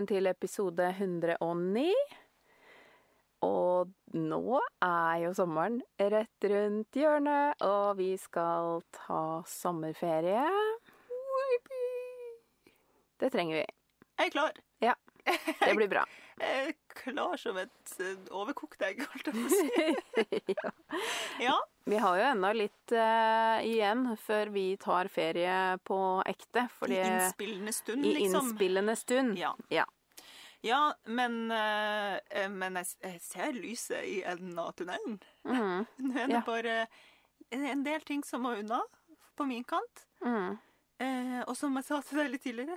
Velkommen til episode 109. Og nå er jo sommeren rett rundt hjørnet, og vi skal ta sommerferie. Det trenger vi. Jeg er klar. Ja, det blir bra. Er klar som et eh, overkokt egg, holdt jeg på å si. ja. Ja. Vi har jo ennå litt uh, igjen før vi tar ferie på ekte. Fordi I innspillende stund, I liksom. innspillende stund. Ja. ja. Ja, men, eh, men jeg, jeg ser lyset i enden av tunnelen. Mm. Nå er det Ja. bare en del ting som må unna på min kant. Mm. Eh, og som jeg sa til deg litt tidligere,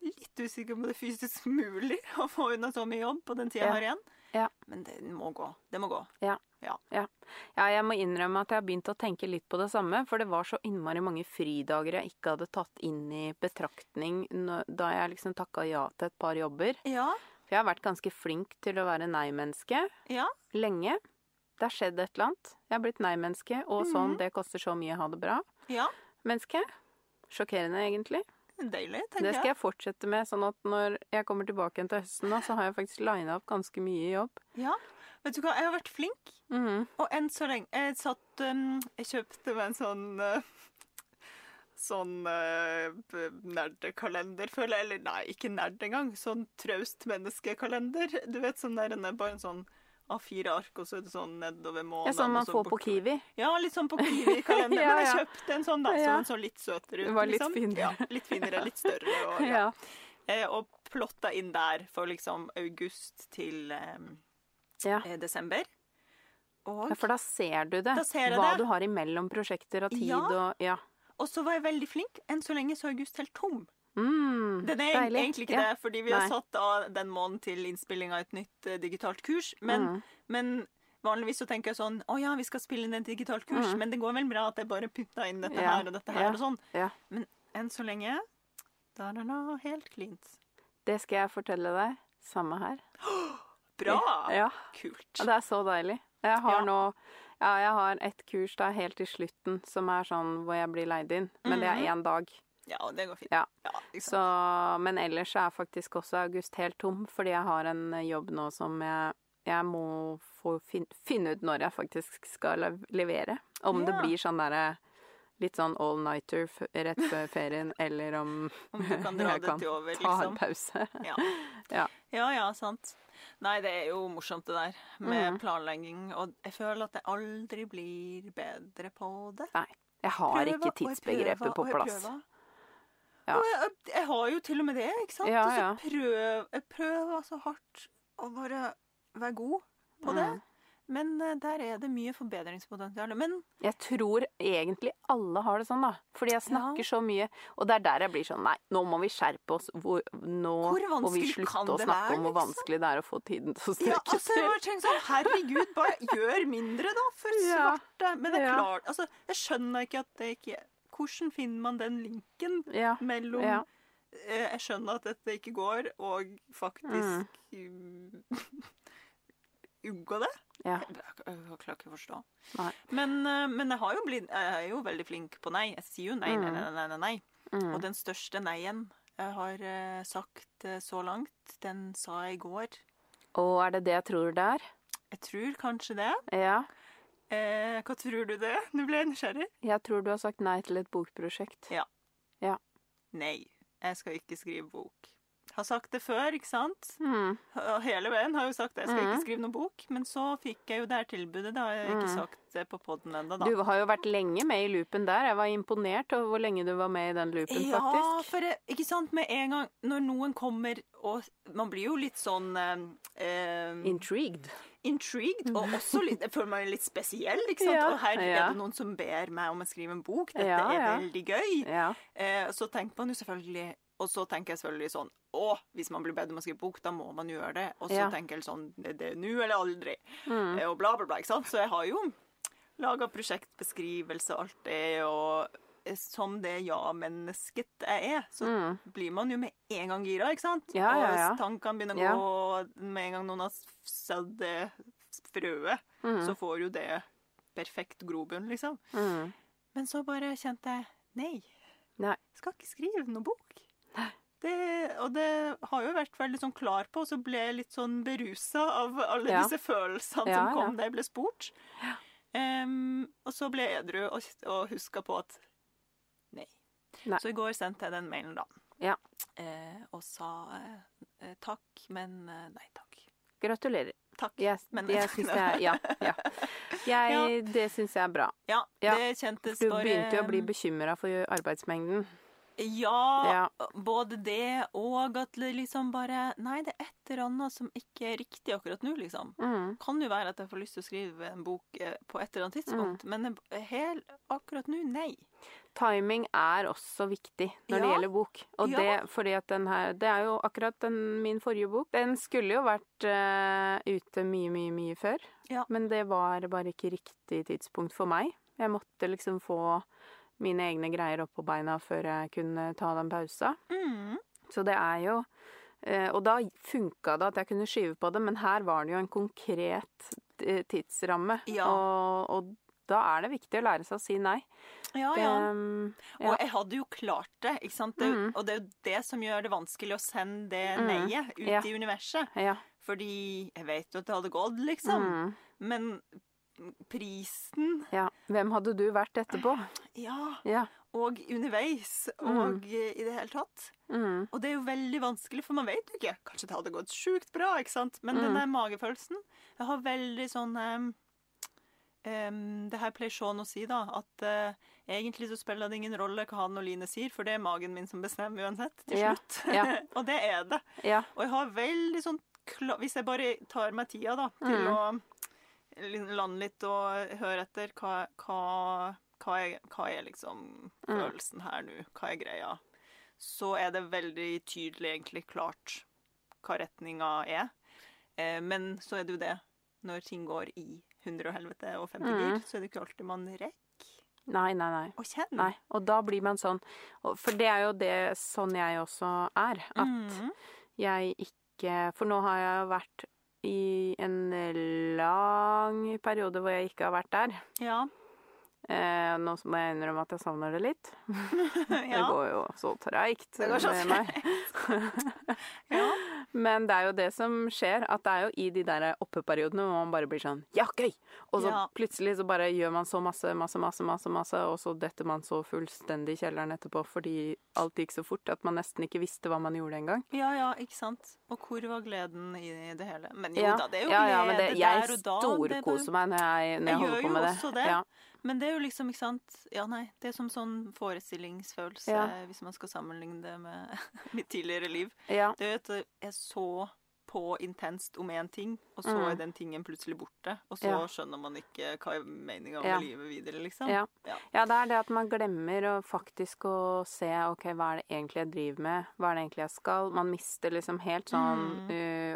litt usikker på om det er fysisk mulig å få unna så mye jobb på den tida Ja. jeg har igjen. Ja. Men det må gå. Det må gå. Ja. Ja. Ja. ja, jeg må innrømme at jeg har begynt å tenke litt på det samme, for det var så innmari mange fridager jeg ikke hadde tatt inn i betraktning da jeg liksom takka ja til et par jobber. Ja. For jeg har vært ganske flink til å være nei-menneske Ja. lenge. Det har skjedd et eller annet. Jeg har blitt nei-menneske, og sånn, det koster så mye å ha det bra. Ja. Menneske. Sjokkerende, egentlig. Deilig, tenker jeg. Det skal jeg. fortsette med, sånn at når jeg kommer tilbake igjen til høsten, da, så har jeg faktisk lina opp ganske mye jobb. Ja. Vet du hva, jeg har vært flink. Mhm. Og enn så lenge Jeg satt um, Jeg kjøpte meg en sånn uh, Sånn uh, nerdekalender, føler jeg. Eller nei, ikke nerd engang. Sånn traust menneskekalender. Du vet sånn der er bare en sånn A4-ark, og så er det sånn nedover måneden. Ja, sånn man får på Kiwi. Ja, litt sånn på Kiwi-kalender. Ja, Men jeg kjøpte en sånn, da. Så den en sånn litt søtere ut. Det var litt liksom. finere. Ja, litt finere, litt større. Og, ja. Ja. Eh, og plotta inn der for liksom august til eh, ja. desember. Og Ja, for da ser du det. Da ser hva det. du har imellom prosjekter og tid Ja. og Ja. Og så var jeg veldig flink. Enn så lenge så er august helt tom. Mm, Den er deilig. egentlig ikke Ja. det, fordi vi har satt av den måneden til innspilling av et nytt uh, digitalt kurs. Men, Mm. men vanligvis så tenker jeg sånn Å ja, vi skal spille inn et digitalt kurs, Mm. men det går vel bra at jeg bare putta inn dette Ja. her og dette her Ja. og sånn. Men enn så lenge da, er det nå helt cleant. Det skal jeg fortelle deg. Samme her. Bra! Ja. Kult. Det er så deilig. Jeg har nå Ja, jeg har et kurs da helt til slutten som er sånn hvor jeg blir leid inn. Men det er Mhm. én dag. Ja, det går fint. Ja. Ja, liksom. Så, men ellers er faktisk også august helt tom, fordi jeg har en jobb nå som jeg, jeg må få fin, finne ut når jeg faktisk skal lev- levere. Om det blir sånn derre litt sånn all-nighter rett før ferien, eller om Om du kan dra jeg det kan til over, ta en liksom. pause. Ja. Ja. ja, ja, sant. Nei, det er jo morsomt det der med mm. planlegging, og jeg føler at jeg aldri blir bedre på det. Nei. Jeg har Prøver, ikke tidsbegrepet prøver, på plass. Ja. Og jeg, jeg har jo til og med det, ikke sant? Ja, og så prøv, jeg prøver så hardt å bare være god på det. Mm. Men eh, der er det mye forbedringspotensial. Men Jeg tror egentlig alle har det sånn, da. Fordi jeg snakker så mye. Og det er der jeg blir sånn Nei, nå må vi skjerpe oss. Hvor, nå Hvor må vi slutte å snakke være, om hvor liksom? vanskelig det er å få tiden til å ja, altså, jeg bare tenker sånn Herregud, bare gjør mindre, da. For Ja. svarte. Men det er klart Altså, jeg skjønner ikke at det ikke Hvordan finner man den linken Ja. mellom Ja. eh, Jeg skjønner at dette ikke går, og faktisk mm. unngå det. ja. Jeg, jeg, jeg klarer ikke å forstå. Men, eh, men jeg, har jo blitt, jeg er jo veldig flink på nei. Jeg sier jo nei, nei, nei, nei, nei, nei. Mm. Og den største nei-en jeg har eh, sagt eh, så langt, den sa jeg i går. Og er det det jeg tror det er? Jeg tror kanskje det. Ja. Eh, hva tror du det? Nå ble jeg nysgjerrig. Jeg tror du har sagt nei til et bokprosjekt. Nei, jeg skal ikke skrive bok. Har sagt det før, ikke sant? Mm. Hele veien har jo sagt at Jeg skal mm. ikke skrive noen bok. Men så fikk jeg jo det her tilbudet. Det har jeg ikke mm. sagt det på poden ennå, da. Du har jo vært lenge med i loopen der. Jeg var imponert over hvor lenge du var med i den loopen, Ja, faktisk. for jeg, ikke sant, med en gang når noen kommer og Man blir jo litt sånn eh, eh, Intrigued. Intrigued, og også litt Jeg føler meg litt spesiell, ikke sant. Ja, og her er det noen som ber meg om å skrive en bok. Dette Ja, er veldig gøy. Eh, så tenker man jo selvfølgelig Og så tenker jeg selvfølgelig sånn Å, hvis man blir bedt om å skrive bok, da må man gjøre det. Og så Ja. tenker jeg sånn Det det er nå eller aldri. Mm. Eh, og bla, bla, bla. Ikke sant? Så jeg har jo laga prosjektbeskrivelse og alt det, og som det ja-mennesket jeg er, så Mm. blir man jo med en gang gira, ikke sant? Ja, ja, ja. Og tankene begynner å gå med en gang noen har sådd det frøet, Mm. så får jo det perfekt grobunn, liksom. Mm. Men så bare kjente jeg nei, Nei. jeg skal ikke skrive noe bok. Det, og det har jo vært veldig sånn klar på, og så ble jeg litt sånn berusa av alle Ja. disse følelsene Ja, som kom ja. da jeg ble spurt. Um, og så ble jeg edru og, og huska på at. Nei. Så i går sendte jeg den mailen, da. Ja. Eh, og sa eh, takk, men eh, nei takk. Gratulerer. Takk. Yes, Men- jeg syns jeg Ja. ja. Jeg, Det syns jeg er bra. Ja, Ja, det kjentes bare Du begynte jo å bli bekymra for arbeidsmengden. Ja, Ja. både det og at det liksom bare Nei, det er et eller annet som ikke er riktig akkurat nå, liksom. Mm. Kan jo være at jeg får lyst til å skrive en bok eh, på et eller annet tidspunkt, Mm. men hel, akkurat nå, nei. Timing er også viktig når det gjelder bok. Og Ja. det fordi at den her Det er jo akkurat den, min forrige bok. Den skulle jo vært uh, ute mye, mye, mye før. Ja. Men det var bare ikke riktig tidspunkt for meg. Jeg måtte liksom få mine egne greier opp på beina før jeg kunne ta den pausa. Mm. Så det er jo eh, Og da funka det at jeg kunne skyve på det, men her var det jo en konkret eh, tidsramme. Ja. Og, og da er det viktig å lære seg å si nei. Ja, ja. Det, ja. Og jeg hadde jo klart det, ikke sant? Det, Mm. Og det er jo det som gjør det vanskelig å sende det Mm. neiet ut Ja. i universet. ja. Fordi jeg vet jo at det hadde gått, liksom. Mm. Men prisen ja. Hvem hadde du vært etterpå? Ja. Ja. Og underveis. Mm. Og mm. i det hele tatt. Mm. Og det er jo veldig vanskelig, for man vet jo ikke. Kanskje det hadde gått sjukt bra, ikke sant? Men Mm. den der magefølelsen Jeg har veldig sånn em, em, Det her pleier Sean å si, da, at uh, egentlig så spiller det ingen rolle hva han og Line sier, for det er magen min som bestemmer uansett, til Ja, slutt. ja. og det er det. Ja. Og jeg har veldig sånn Hvis jeg bare tar meg tida, da, til Mm. å lande litt og høre etter hva, hva, hva, er, hva er liksom Mm. følelsen her nå? Hva er greia? Så er det veldig tydelig, egentlig, klart hva retninga er. Eh, men så er det jo det, når ting går i 100 og helvete og 50 Mm. gir, så er det ikke alltid man rekker Nei, nei, nei. å kjenne. Nei, og da blir man sånn For det er jo det sånn jeg også er. At mm. jeg ikke For nå har jeg vært i en lang periode hvor jeg ikke har vært der. Ja. Eh, nå må jeg innrømme at jeg savner det litt. ja. Det går jo så treigt Det går så treigt. ja. Men det er jo det som skjer, at det er jo i de der oppeperiodene hvor man bare blir sånn Ja, gøy! Og så Ja. plutselig så bare gjør man så masse, masse, masse, masse, masse, og så detter man så fullstendig i kjelleren etterpå fordi alt gikk så fort at man nesten ikke visste hva man gjorde engang. Ja, ja, ikke sant. Og hvor var gleden i det hele? Men jo Ja, da, det er jo ja, glede ja, men det, jeg der og da. det er storkoser meg når jeg, når jeg, Jeg holder gjør på jo med det. også det. Men det er jo liksom, ikke sant Ja, nei, det er som sånn forestillingsfølelse, Ja. hvis man skal sammenligne det med mitt tidligere liv. Ja. Det er jo at det er så på intenst om én ting, og så Mm. er den tingen plutselig borte. Og så Ja. skjønner man ikke hva er meninga Ja. livet videre, liksom. Ja. Ja. ja, det er det at man glemmer å faktisk å se OK, hva er det egentlig jeg driver med? Hva er det egentlig jeg skal? Man mister liksom helt sånn Mm.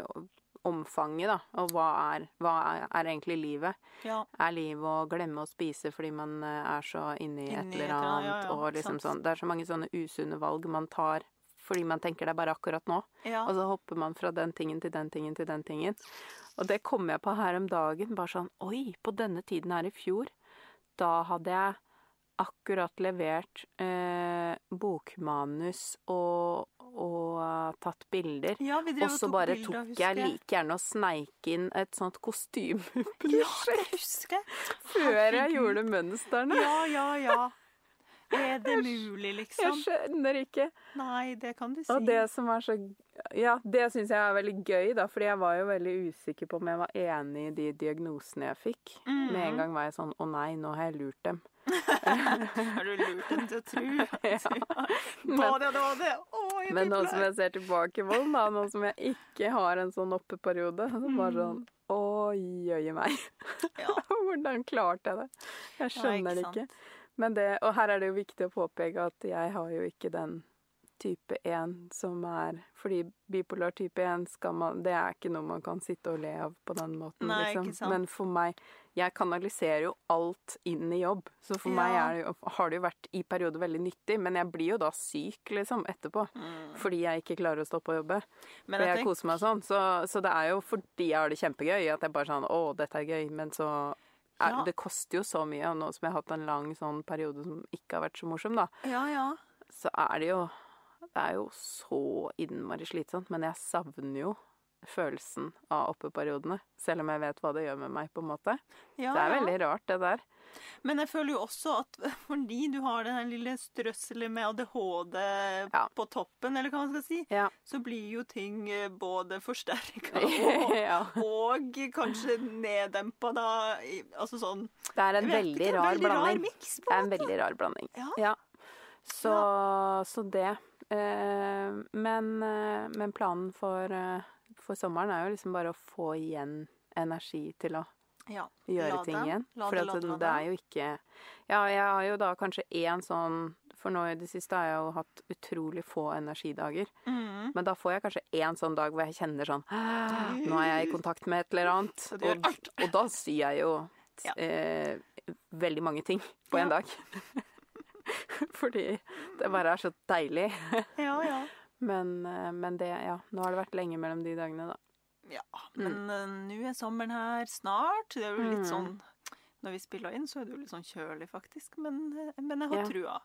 uh, omfanget, da. Og hva er, hva er, er egentlig livet? Ja. Er livet å glemme å spise fordi man uh, er så inni Inni et eller annet, ja, ja, og liksom sant. sånn. Det er så mange sånne usunne valg man tar fordi man tenker det er bare akkurat nå. Og så hopper man fra den tingen til den tingen til den tingen. Og det kom jeg på her om dagen. Bare sånn Oi, på denne tiden her i fjor, da hadde jeg akkurat levert eh, bokmanus og, og eh, tatt bilder. ja, vi drev Og så bare bilder, tok jeg like gjerne og sneik inn et sånt Ja, kostymeprosjekt det husker jeg. før jeg gjorde mønstrene. Ja, ja, ja. Er det mulig, liksom? Jeg skjønner ikke. Nei, det kan du si. Og det som er så Ja, det syns jeg er veldig gøy, da, fordi jeg var jo veldig usikker på om jeg var enig i de diagnosene jeg fikk. Mm. Med en gang var jeg sånn Å nei, nå har jeg lurt dem. Har du lurt dem til å tro? Ja. Både og både. Jeg Men nå som jeg ser tilbake på den, nå som jeg ikke har en sånn oppeperiode, så bare sånn Mm. Oi, jøye meg. Ja. Hvordan klarte jeg det? Jeg skjønner Ja, ikke. sant? Men det, og her er det jo viktig å påpeke at jeg har jo ikke den type 1 som er Fordi bipolar type 1 skal man Det er ikke noe man kan sitte og le av på den måten, Nei, liksom. ikke sant. Men for meg Jeg kanaliserer jo alt inn i jobb. Så for meg Ja. er det har det jo vært i perioder veldig nyttig, men jeg blir jo da syk, liksom, etterpå. Mm. Fordi jeg ikke klarer å stoppe å jobbe. Men jeg jeg tenk... koser meg sånn. Så, så det er jo fordi jeg har det kjempegøy at jeg bare sånn Å, dette er gøy. Men så er, Ja. Det koster jo så mye, og nå som jeg har hatt en lang sånn periode som ikke har vært så morsom, da, ja, ja. så er det jo Det er jo så innmari slitsomt, men jeg savner jo følelsen av oppeperiodene. Selv om jeg vet hva det gjør med meg, på en måte. Ja, Det er veldig rart, det der. Men jeg føler jo også at fordi du har den lille strøsselet med ADHD Ja. på toppen, eller hva man skal si, Ja. så blir jo ting eh, både forsterka og, ja. og kanskje neddempa, da. Altså sånn Det er en veldig ikke, rar veldig rar blanding. Mix, Det er en veldig rar blanding. Ja. Så, så det. Eh, men, eh, men planen for, eh, for sommeren er jo liksom bare å få igjen energi til å Ja. gjøre ting igjen. La For det, lade. det er jo ikke Ja, jeg har jo da kanskje én sånn For nå i det siste har jeg jo hatt utrolig få energidager. Mm. Men da får jeg kanskje én sånn dag hvor jeg kjenner sånn Nå er jeg i kontakt med et eller annet. Og, og da sier jeg jo Ja. eh, veldig mange ting på en Ja. dag. Fordi det bare er så deilig. Ja, ja. Men, eh, men det, ja. Nå har det vært lenge mellom de dagene, da. Ja, men mm. nå er sommeren her snart. Det er jo litt Mm. sånn Når vi spiller inn, så er det jo litt sånn kjølig, faktisk. Men, eh, men jeg har Ja. trua.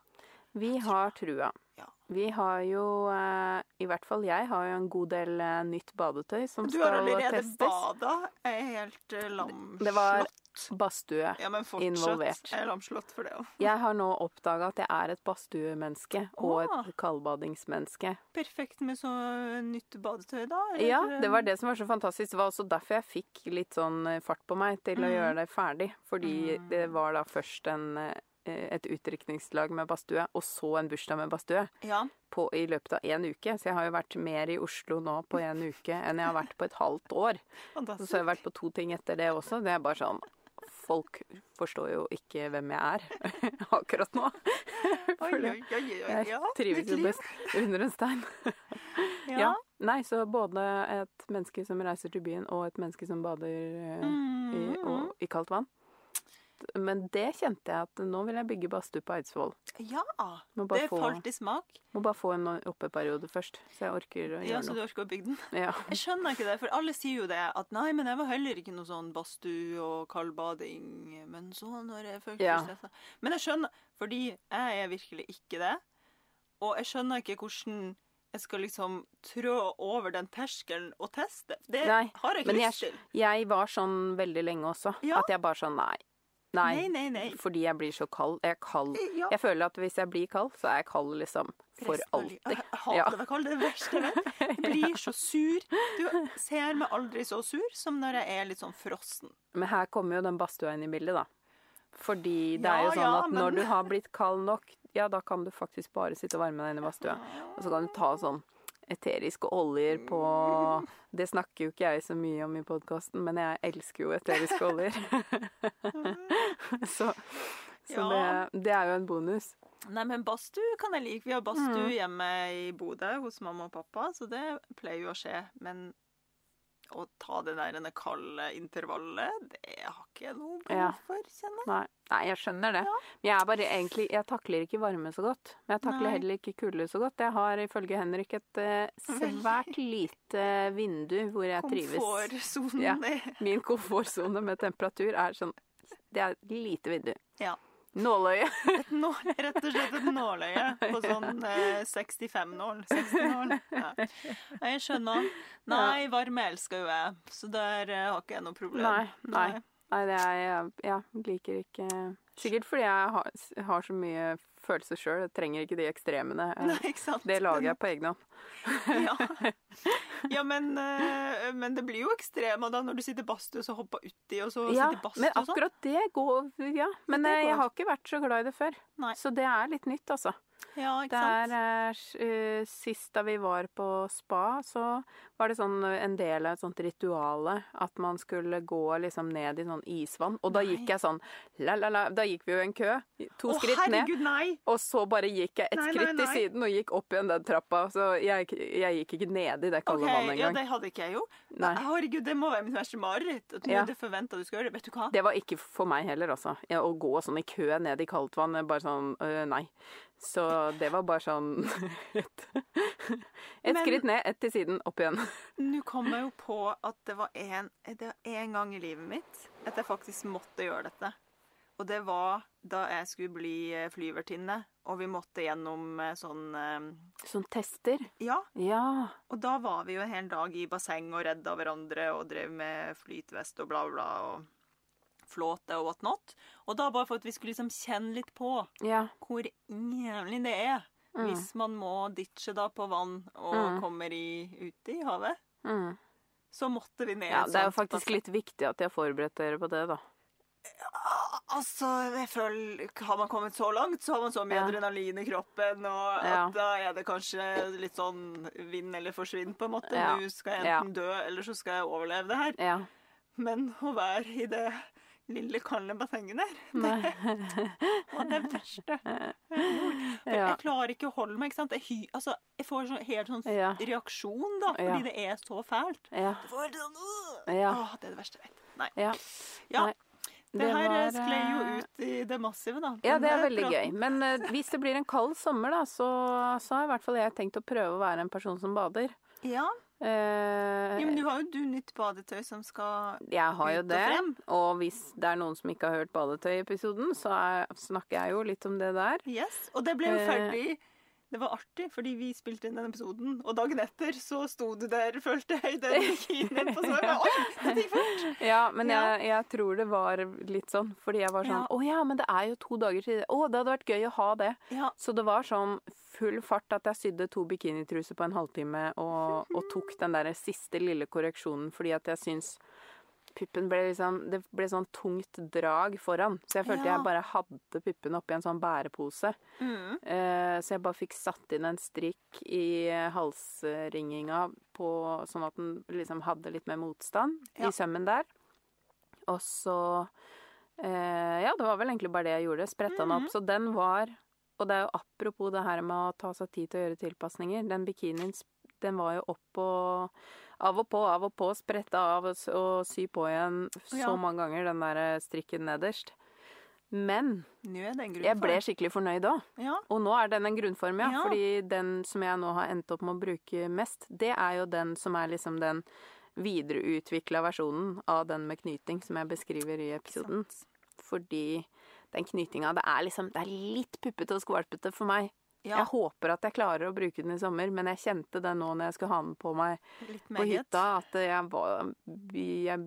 Vi har trua. Ja. Vi har jo, i hvert fall jeg, har jo en god del nytt badetøy som skal testes. Du har allerede bada. Jeg er helt lamslått. Det var badstue. ja, men fortsatt. involvert. Jeg er lamslått for det òg. Jeg har nå oppdaga at jeg er et badstuemenneske og et kaldbadingsmenneske. Perfekt med så nytt badetøy, da. eller? Ja, det var det som var så fantastisk. Det var også derfor jeg fikk litt sånn eh, fart på meg til å Mm. gjøre det ferdig. Fordi Mm. det var da først en, eh, et utdrikningslag med badstue, og så en bursdag med badstue. Ja. på, i løpet av én uke. Så jeg har jo vært mer i Oslo nå på én uke enn jeg har vært på et halvt år. Fantastisk. så jeg har vært på to ting etter det også. Det er bare sånn Folk forstår jo ikke hvem jeg er akkurat nå. For Jeg trives jo best under en stein. Ja. Ja. Nei, så både et menneske som reiser til byen, og et menneske som bader eh, i, Mm, og, i kaldt vann. Men det kjente jeg at nå vil jeg bygge badstue på Eidsvoll. ja. Det få, falt i smak. må bare få en oppeperiode først, så jeg orker å Ja, gjøre Så du noe. orker å bygge den? Ja. Jeg skjønner ikke det, for alle sier jo det. At nei, men jeg var heller ikke noe sånn badstue og kaldbading. Men så når jeg følte Ja. stressa Men jeg skjønner, fordi jeg er virkelig ikke det. Og jeg skjønner ikke hvordan jeg skal liksom trå over den terskelen og teste. Det Nei, har jeg ikke lyst til. Jeg var sånn veldig lenge også. Ja. At jeg bare sånn nei. Nei. Nei, nei, nei. Fordi jeg blir så kald. Jeg kald. Ja. Jeg føler at hvis jeg blir kald, så er jeg kald liksom for Resten alltid. Jeg hater Ja. å være kald. Det er det verste jeg vet. Jeg blir så sur. Du ser meg aldri så sur som når jeg er litt sånn frossen. Men her kommer jo den badstua inn i bildet, da. Fordi det er jo sånn at men- når du har blitt kald nok, ja, da kan du faktisk bare sitte og varme deg inne i badstua. Og så kan du ta sånn eteriske oljer på Det snakker jo ikke jeg så mye om i podkasten, men jeg elsker jo eteriske oljer. så så Ja. det, det er jo en bonus. Nei, men badstue kan jeg like. Vi har badstue Mm. hjemme i Bodø hos mamma og pappa, så det pleier jo å skje. Men å ta det der denne kalde intervallet, det har ikke jeg noe behov for, kjenner jeg. Nei, nei jeg skjønner det. Ja. Men jeg er bare egentlig Jeg takler ikke varme så godt. Men jeg takler Nei. heller ikke kulde så godt. Jeg har ifølge Henrik et eh, svært lite vindu hvor jeg trives. Komfortsonen Ja. Min komfortsone med temperatur er sånn Det er et lite vindu. Ja. Nåløye. et nå, rett og slett et nåløye på sånn eh, 65-nål. 60-nål. Ja. Jeg skjønner. Nei, varme elsker jo jeg, så der eh, har ikke jeg noe problem. Nei, nei. Nei, det er jeg jeg liker ikke Sikkert fordi jeg har, har så mye følelser sjøl. Jeg trenger ikke de ekstremene. Nei? Det lager jeg på egen hånd. Ja, ja men, eh, men det blir jo ekstremer da når du sitter badstue og så hopper uti, og så Ja, sitter badstue men og sånn. akkurat det går Ja. Men det går. jeg har ikke vært så glad i det før. Nei. Så det er litt nytt, altså. Ja, ikke sant? Der, eh, Sist da vi var på spa, så var det sånn eh, en del av et sånt rituale at man skulle gå liksom ned i sånn isvann. Og da Nei. gikk jeg sånn la, la, la. Da gikk vi jo en kø. To Å, skritt ned. herregud, nei! Og så bare gikk jeg et skritt til siden og gikk opp igjen den trappa. Så jeg, jeg gikk ikke ned i det kalde okay, vannet ja, det hadde ikke jeg jo. Nei. Herregud, det må være mitt verste mareritt. At Ja. er forventa du skulle gjøre det. Vet du hva? Det var ikke for meg heller, altså. Ja, å gå sånn i kø ned i kaldt vann, bare sånn øh, Nei. Så det var bare sånn Et, et Men- skritt ned, ett til siden, opp igjen. Nå kom jeg jo på at det var en, det var en gang i livet mitt at jeg faktisk måtte gjøre dette. Og det var da jeg skulle bli eh, flyvertinne, og vi måtte gjennom eh, sånn eh, Sånn tester. Ja. Ja. Og da var vi jo en hel dag i basseng og redda hverandre og drev med flytvest og bla, bla, og flåte og whatnot. Og da bare for at vi skulle liksom kjenne litt på Ja. hvor jævlig det er Mm. hvis man må ditche da på vann og Mm. kommer i, ute i havet. Mm. Så måtte vi ned ja. Det er jo faktisk basseng. litt viktig at de har forberedt dere på det, da. Altså, jeg føler Har man kommet så langt, så har man så mye Ja. adrenalin i kroppen, og Ja. at da er det kanskje litt sånn vinn eller forsvinn, på en måte. Ja. Nå skal jeg enten dø, eller så skal jeg overleve det her. Ja. Men å være i det lille, kalde bassenget der, Det, var det verste. For Ja. Jeg klarer ikke å holde meg. ikke sant? Jeg, hy, altså, jeg får sånn, helt sånn Ja. reaksjon, da, fordi Ja. det er så fælt. Ja. Du får sånn! Ja. Åh, det er det verste jeg vet. Nei. Ja. Ja, Nei. det, her var, sklei jo eh, ut i det massive, da. Ja, det er der veldig gøy. Men uh, hvis det blir en kald sommer, da, så, så har i hvert fall jeg tenkt å prøve å være en person som bader. Ja. Eh, ja, men du har jo du nytt badetøy som skal jeg har jo ut og det. frem. Og hvis det er noen som ikke har hørt Badetøy-episoden, så er, snakker jeg jo litt om det der. Yes. Og det ble jo ferdig ferdig Det var artig, fordi vi spilte inn den episoden, og dagen etter så sto du der, følte jeg, i den bikinien på sånn Oi, det gikk fort! Ja, men Ja. Jeg, jeg tror det var litt sånn. Fordi jeg var sånn Å ja, men det er jo to dager til. Å, det hadde vært gøy å ha det. Ja. Så det var sånn full fart at jeg sydde to bikinitruser på en halvtime og, og tok den der siste lille korreksjonen fordi at jeg syns puppen ble liksom Det ble sånn tungt drag foran. Så jeg følte Ja. jeg bare hadde puppen oppi en sånn bærepose. Mm. Eh, så jeg bare fikk satt inn en strikk i halsringinga på, sånn at den liksom hadde litt mer motstand Ja. i sømmen der. Og så eh, Ja, det var vel egentlig bare det jeg gjorde. Spretta den opp. Så den var Og det er jo apropos det her med å ta seg tid til å gjøre tilpasninger. Den bikinien den var jo opp og Av og på, av og på, sprette av og, og sy på igjen så Ja. mange ganger, den der strikken nederst. Men er jeg ble skikkelig fornøyd òg. Ja. Og nå er den en grunnform, ja. Ja. Fordi den som jeg nå har endt opp med å bruke mest, det er jo den som er liksom den videreutvikla versjonen av den med knyting som jeg beskriver i episoden. Fordi den knytinga, det er liksom Det er litt puppete og skvalpete for meg. Ja, Jeg håper at jeg klarer å bruke den i sommer, men jeg kjente det nå når jeg skulle ha den på meg på hytta, at jeg var Jeg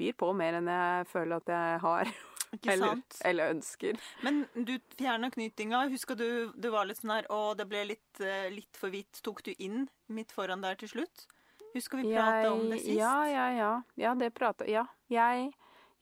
byr på mer enn jeg føler at jeg har. Eller, eller ønsker. Men du fjerna knytinga. Husker du du var litt sånn her Å, det ble litt, eh, litt for hvitt. Tok du inn midt foran der til slutt? Husker vi prata om det sist? Ja, ja, ja. Ja, det prata Ja. Jeg,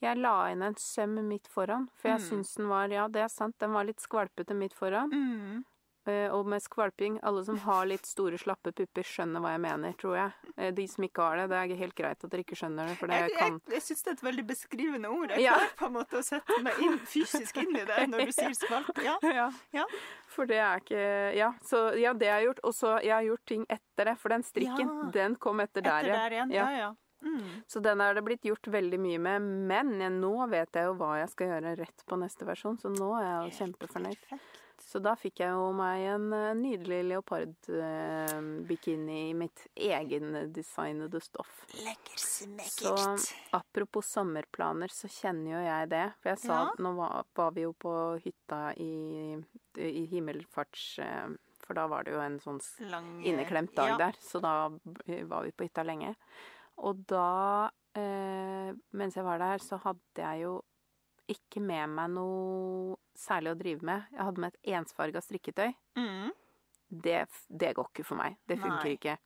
jeg la inn en søm midt foran, for jeg Mm. syns den var Ja, det er sant, den var litt skvalpete midt foran. Mm. Eh, Og med skvalping Alle som har litt store, slappe pupper, skjønner hva jeg mener, tror jeg. Eh, De som ikke har det, det er helt greit at dere ikke skjønner det, for det Jeg, jeg, kan jeg syns det er et veldig beskrivende ord. Jeg Ja. klarer på en måte å sette meg inn, fysisk inn i det når du sier skvalp. Ja. ja. Ja. For det er ikke Ja, så ja, det har jeg gjort. Og så jeg har gjort ting etter det, for den strikken, den kom etter der, Etter der igjen. Ja. Ja, ja. Mm. Så den er det blitt gjort veldig mye med, men jeg, nå vet jeg jo hva jeg skal gjøre rett på neste versjon, så nå er jeg jo kjempefornøyd. Perfekt. Så da fikk jeg jo meg en eh, nydelig leopardbikini i mitt egendesignede stoff. Lekker Så apropos sommerplaner, så kjenner jo jeg det. For jeg sa Ja. Nå var, var vi jo på hytta i, i himmelfarts... eh, For da var det jo en sånn Lange, inneklemt dag ja. der, så da var vi på hytta lenge. Og da, eh, mens jeg var der, så hadde jeg jo ikke med meg noe særlig å drive med. Jeg hadde med et ensfarga strikketøy. Mm. Det, det går ikke for meg. Det funker Nei. ikke.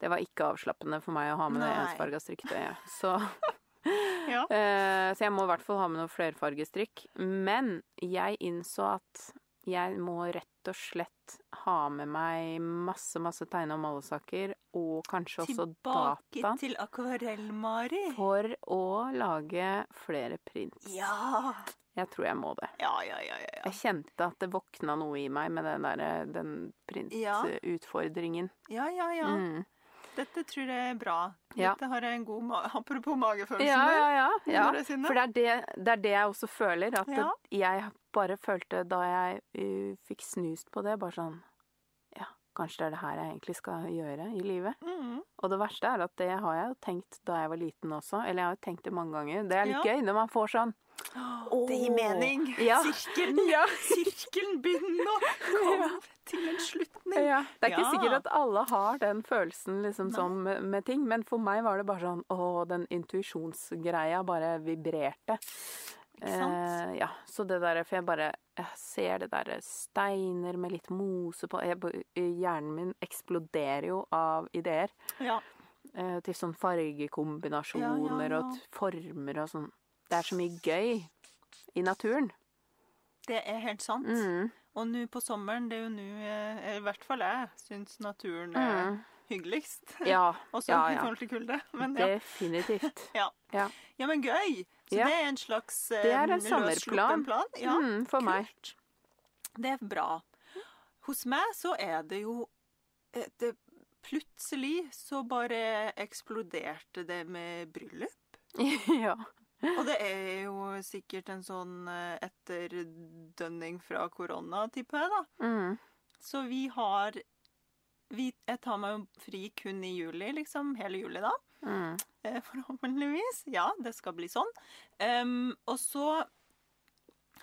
Det var ikke avslappende for meg å ha med det Nei. ensfarga strikketøyet. Så, Ja. uh, så jeg må i hvert fall ha med noe flerfargestrikk. Men jeg innså at jeg må rett og slett ha med meg masse, masse tegne- og malesaker, og kanskje også Tilbake data, til akvarell-Mari. for å lage flere prints. Ja. Jeg tror jeg må det. Ja, ja, ja, ja. ja. Jeg kjente at det våkna noe i meg med den, der, den Ja. printutfordringen. Ja, ja, ja. Mm. Dette tror jeg er bra. Ja. Dette har jeg en god ma Apropos magefølelsen Ja, ja, ja. ja. Det. For det er det, det er det jeg også føler. At Ja. jeg bare følte da jeg uh, fikk snust på det, bare sånn kanskje det er det her jeg egentlig skal gjøre i livet. Mm. Og det verste er at det har jeg jo tenkt da jeg var liten også. Eller jeg har jo tenkt det mange ganger. Det er litt Ja. gøy når man får sånn Det gir mening. Ja. Sirkelen, Ja. Sirkelen begynner å komme til en slutning. Ja. Det er ikke sikkert at alle har den følelsen liksom med, med ting, men for meg var det bare sånn Å, den intuisjonsgreia bare vibrerte. Ikke sant? Eh, ja, så det der For jeg bare jeg ser det derre steiner med litt mose på jeg, Hjernen min eksploderer jo av ideer. Ja. eh, til sånn fargekombinasjoner Ja, ja, ja. og former og sånn. Det er så mye gøy i naturen. Det er helt sant. Mm. Og nå på sommeren, det er jo nå eh, I hvert fall jeg syns naturen er Mm. hyggeligst. Ja, Også ja, i forhold til kulde. Men ja. definitivt. Ja. Ja. ja, men gøy! Så Ja. det er en slags eh, Det er en sommerplan. plan. Ja, Mm, for meg. Det er bra. Hos meg så er det jo eh, det, Plutselig så bare eksploderte det med bryllup. ja. Og det er jo sikkert en sånn eh, etterdønning fra korona, tipper jeg, da. Mm. Så vi har vi, Jeg tar meg jo fri kun i juli, liksom. Hele juli, da. Mm. Eh, Forhåpentligvis. Ja, det skal bli sånn. Um, og så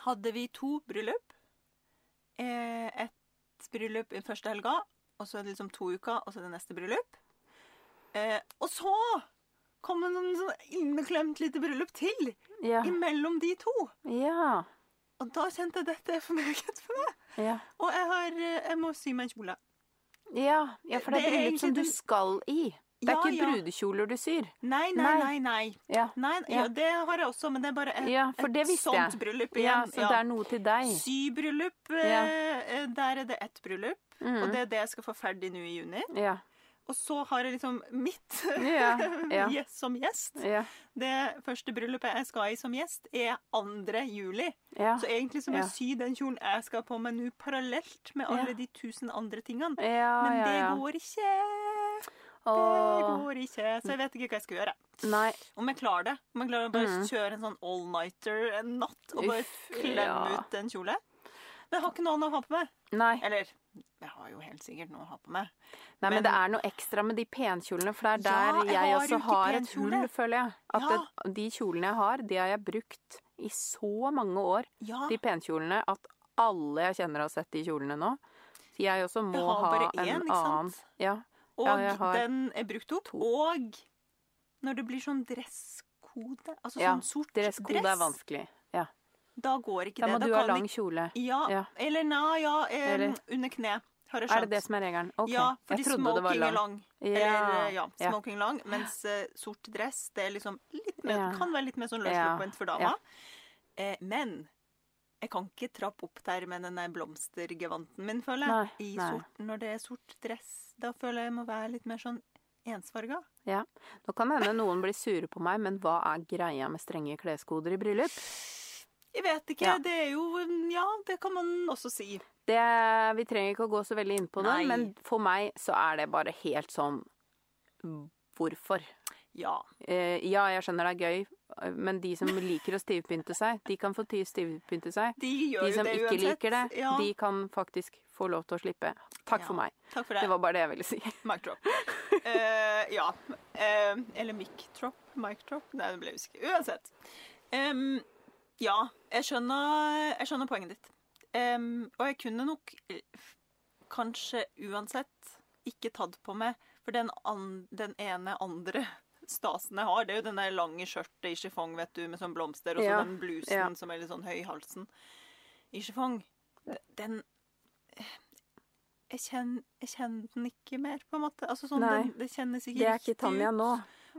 hadde vi to bryllup. Eh, et bryllup i første helga, og så er det liksom to uker, og så er det neste bryllup. Uh, og så kom det noen sånn inneklemt lite bryllup til Ja. imellom de to. Ja. Og da kjente jeg dette er for meget for meg. Ja. Og jeg, har, jeg må sy meg en kjole. Ja, ja, for det er bryllup som du skal i. Det er Ja, ikke ja. brudekjoler du syr. Nei, nei, Nei. nei. Ja, nei Ja. ja, det har jeg også, men det er bare et, ja et sånt jeg. bryllup Ja, igjen. så det er noe til deg. Sybryllup, Ja. eh, der er det ett bryllup. Og Mm. det er det jeg skal få ferdig nå i juni. Ja. Og så har jeg liksom mitt Ja, ja. gjest som gjest. Ja. Det første bryllupet jeg skal i som gjest, er 2. juli. Ja. Så egentlig så må Ja. jeg sy den kjolen jeg skal på meg nå, parallelt med alle Ja. de tusen andre tingene. Ja, Men ja, det ja. går ikke. Det går ikke. Så jeg vet ikke hva jeg skal gjøre. Nei. Om jeg klarer det. Om jeg klarer å bare Mm. kjøre en sånn all-nighter en natt og bare Uff, klemme ja. ut en kjole. Men jeg har ikke noe annet å ha på meg. Nei. Eller jeg har jo helt sikkert noe å ha på meg. Nei, men, Men- det er noe ekstra med de penkjolene, for det er Ja, der jeg jeg, også har et hull, føler jeg. At Ja. det, de kjolene jeg har, de har jeg brukt i så mange år, Ja, de penkjolene, at alle jeg kjenner har sett de kjolene nå. Så jeg også må ha en ikke annen. Ja. Og Ja, den er brukt opp. to. Og når det blir sånn dresskode, altså Ja, sånn sort Dresskode dress, er vanskelig. Ja. da går ikke det. Da det. må du ha lang kjole. Ja, eller na, ja, eh, Eller- under kne. Har jeg Er det det som er regelen? Ok. Ja, fordi jeg trodde det var smoking er lang. Eller, eh, ja, smoking lang, mens uh, sort dress det er liksom litt mer, kan være litt mer sånn løssluppent for dama. Eh, men jeg kan ikke trappe opp der med den blomstergevanten min, føler jeg. I. Sort, når det er sort dress. Da føler jeg jeg må være litt mer sånn ensfarga. Nå kan hende noen blir sure på meg, men hva er greia med strenge kleskoder i bryllup? Jeg vet ikke. Ja. Det er jo Ja, det kan man også si. Det, vi trenger ikke å gå så veldig inn på det, Nei. men for meg så er det bare helt sånn Hvorfor? Ja. Eh, ja, jeg skjønner det er gøy, men de som liker å stivpynte seg, de kan få ti- stivpynte seg. De De som ikke uansett. liker det, Ja. de kan faktisk få lov til å slippe. Takk for meg. Takk for det. Det var bare det jeg ville si. Mic drop. Uh, ja. Uh, eller mic drop. Mic drop. Nei, det ble usikker. Uansett. Um, ja, jeg skjønner, jeg skjønner poenget ditt. Um, og jeg kunne nok kanskje uansett ikke tatt på meg For den, an, den ene andre stasen jeg har, det er jo den der lange skjørtet i chiffon, vet du, med sånn blomster, og så Ja, den blusen ja. som er litt sånn høy i halsen. I chiffon. Den jeg kjenner, jeg kjenner den ikke mer, på en måte. Altså sånn, den, det kjennes ikke Det er ikke Tanja ut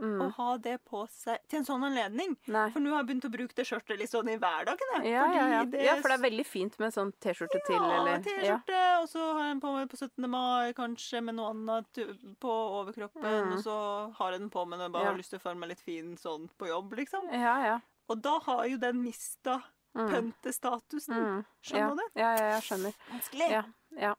nå. å Mm. ha det på seg til en sånn anledning. Nei. For nå har jeg begynt å bruke det skjørtet litt sånn i hverdagen. Ja, ja, ja. Det... ja, for det er veldig fint med sånn T-skjorte til, eller Ja. T-skjorte, og så har jeg den på meg på 17. mai, kanskje med noe annet på overkroppen. Mm. Og så har jeg den på meg når jeg bare har lyst til å føle meg litt fin sånn på jobb, liksom. Ja, ja. Og da har jo den mista Mm. pøntestatusen. Mm. Skjønner du? Ja, ja, jeg skjønner. Vanskelig. Ja, ja.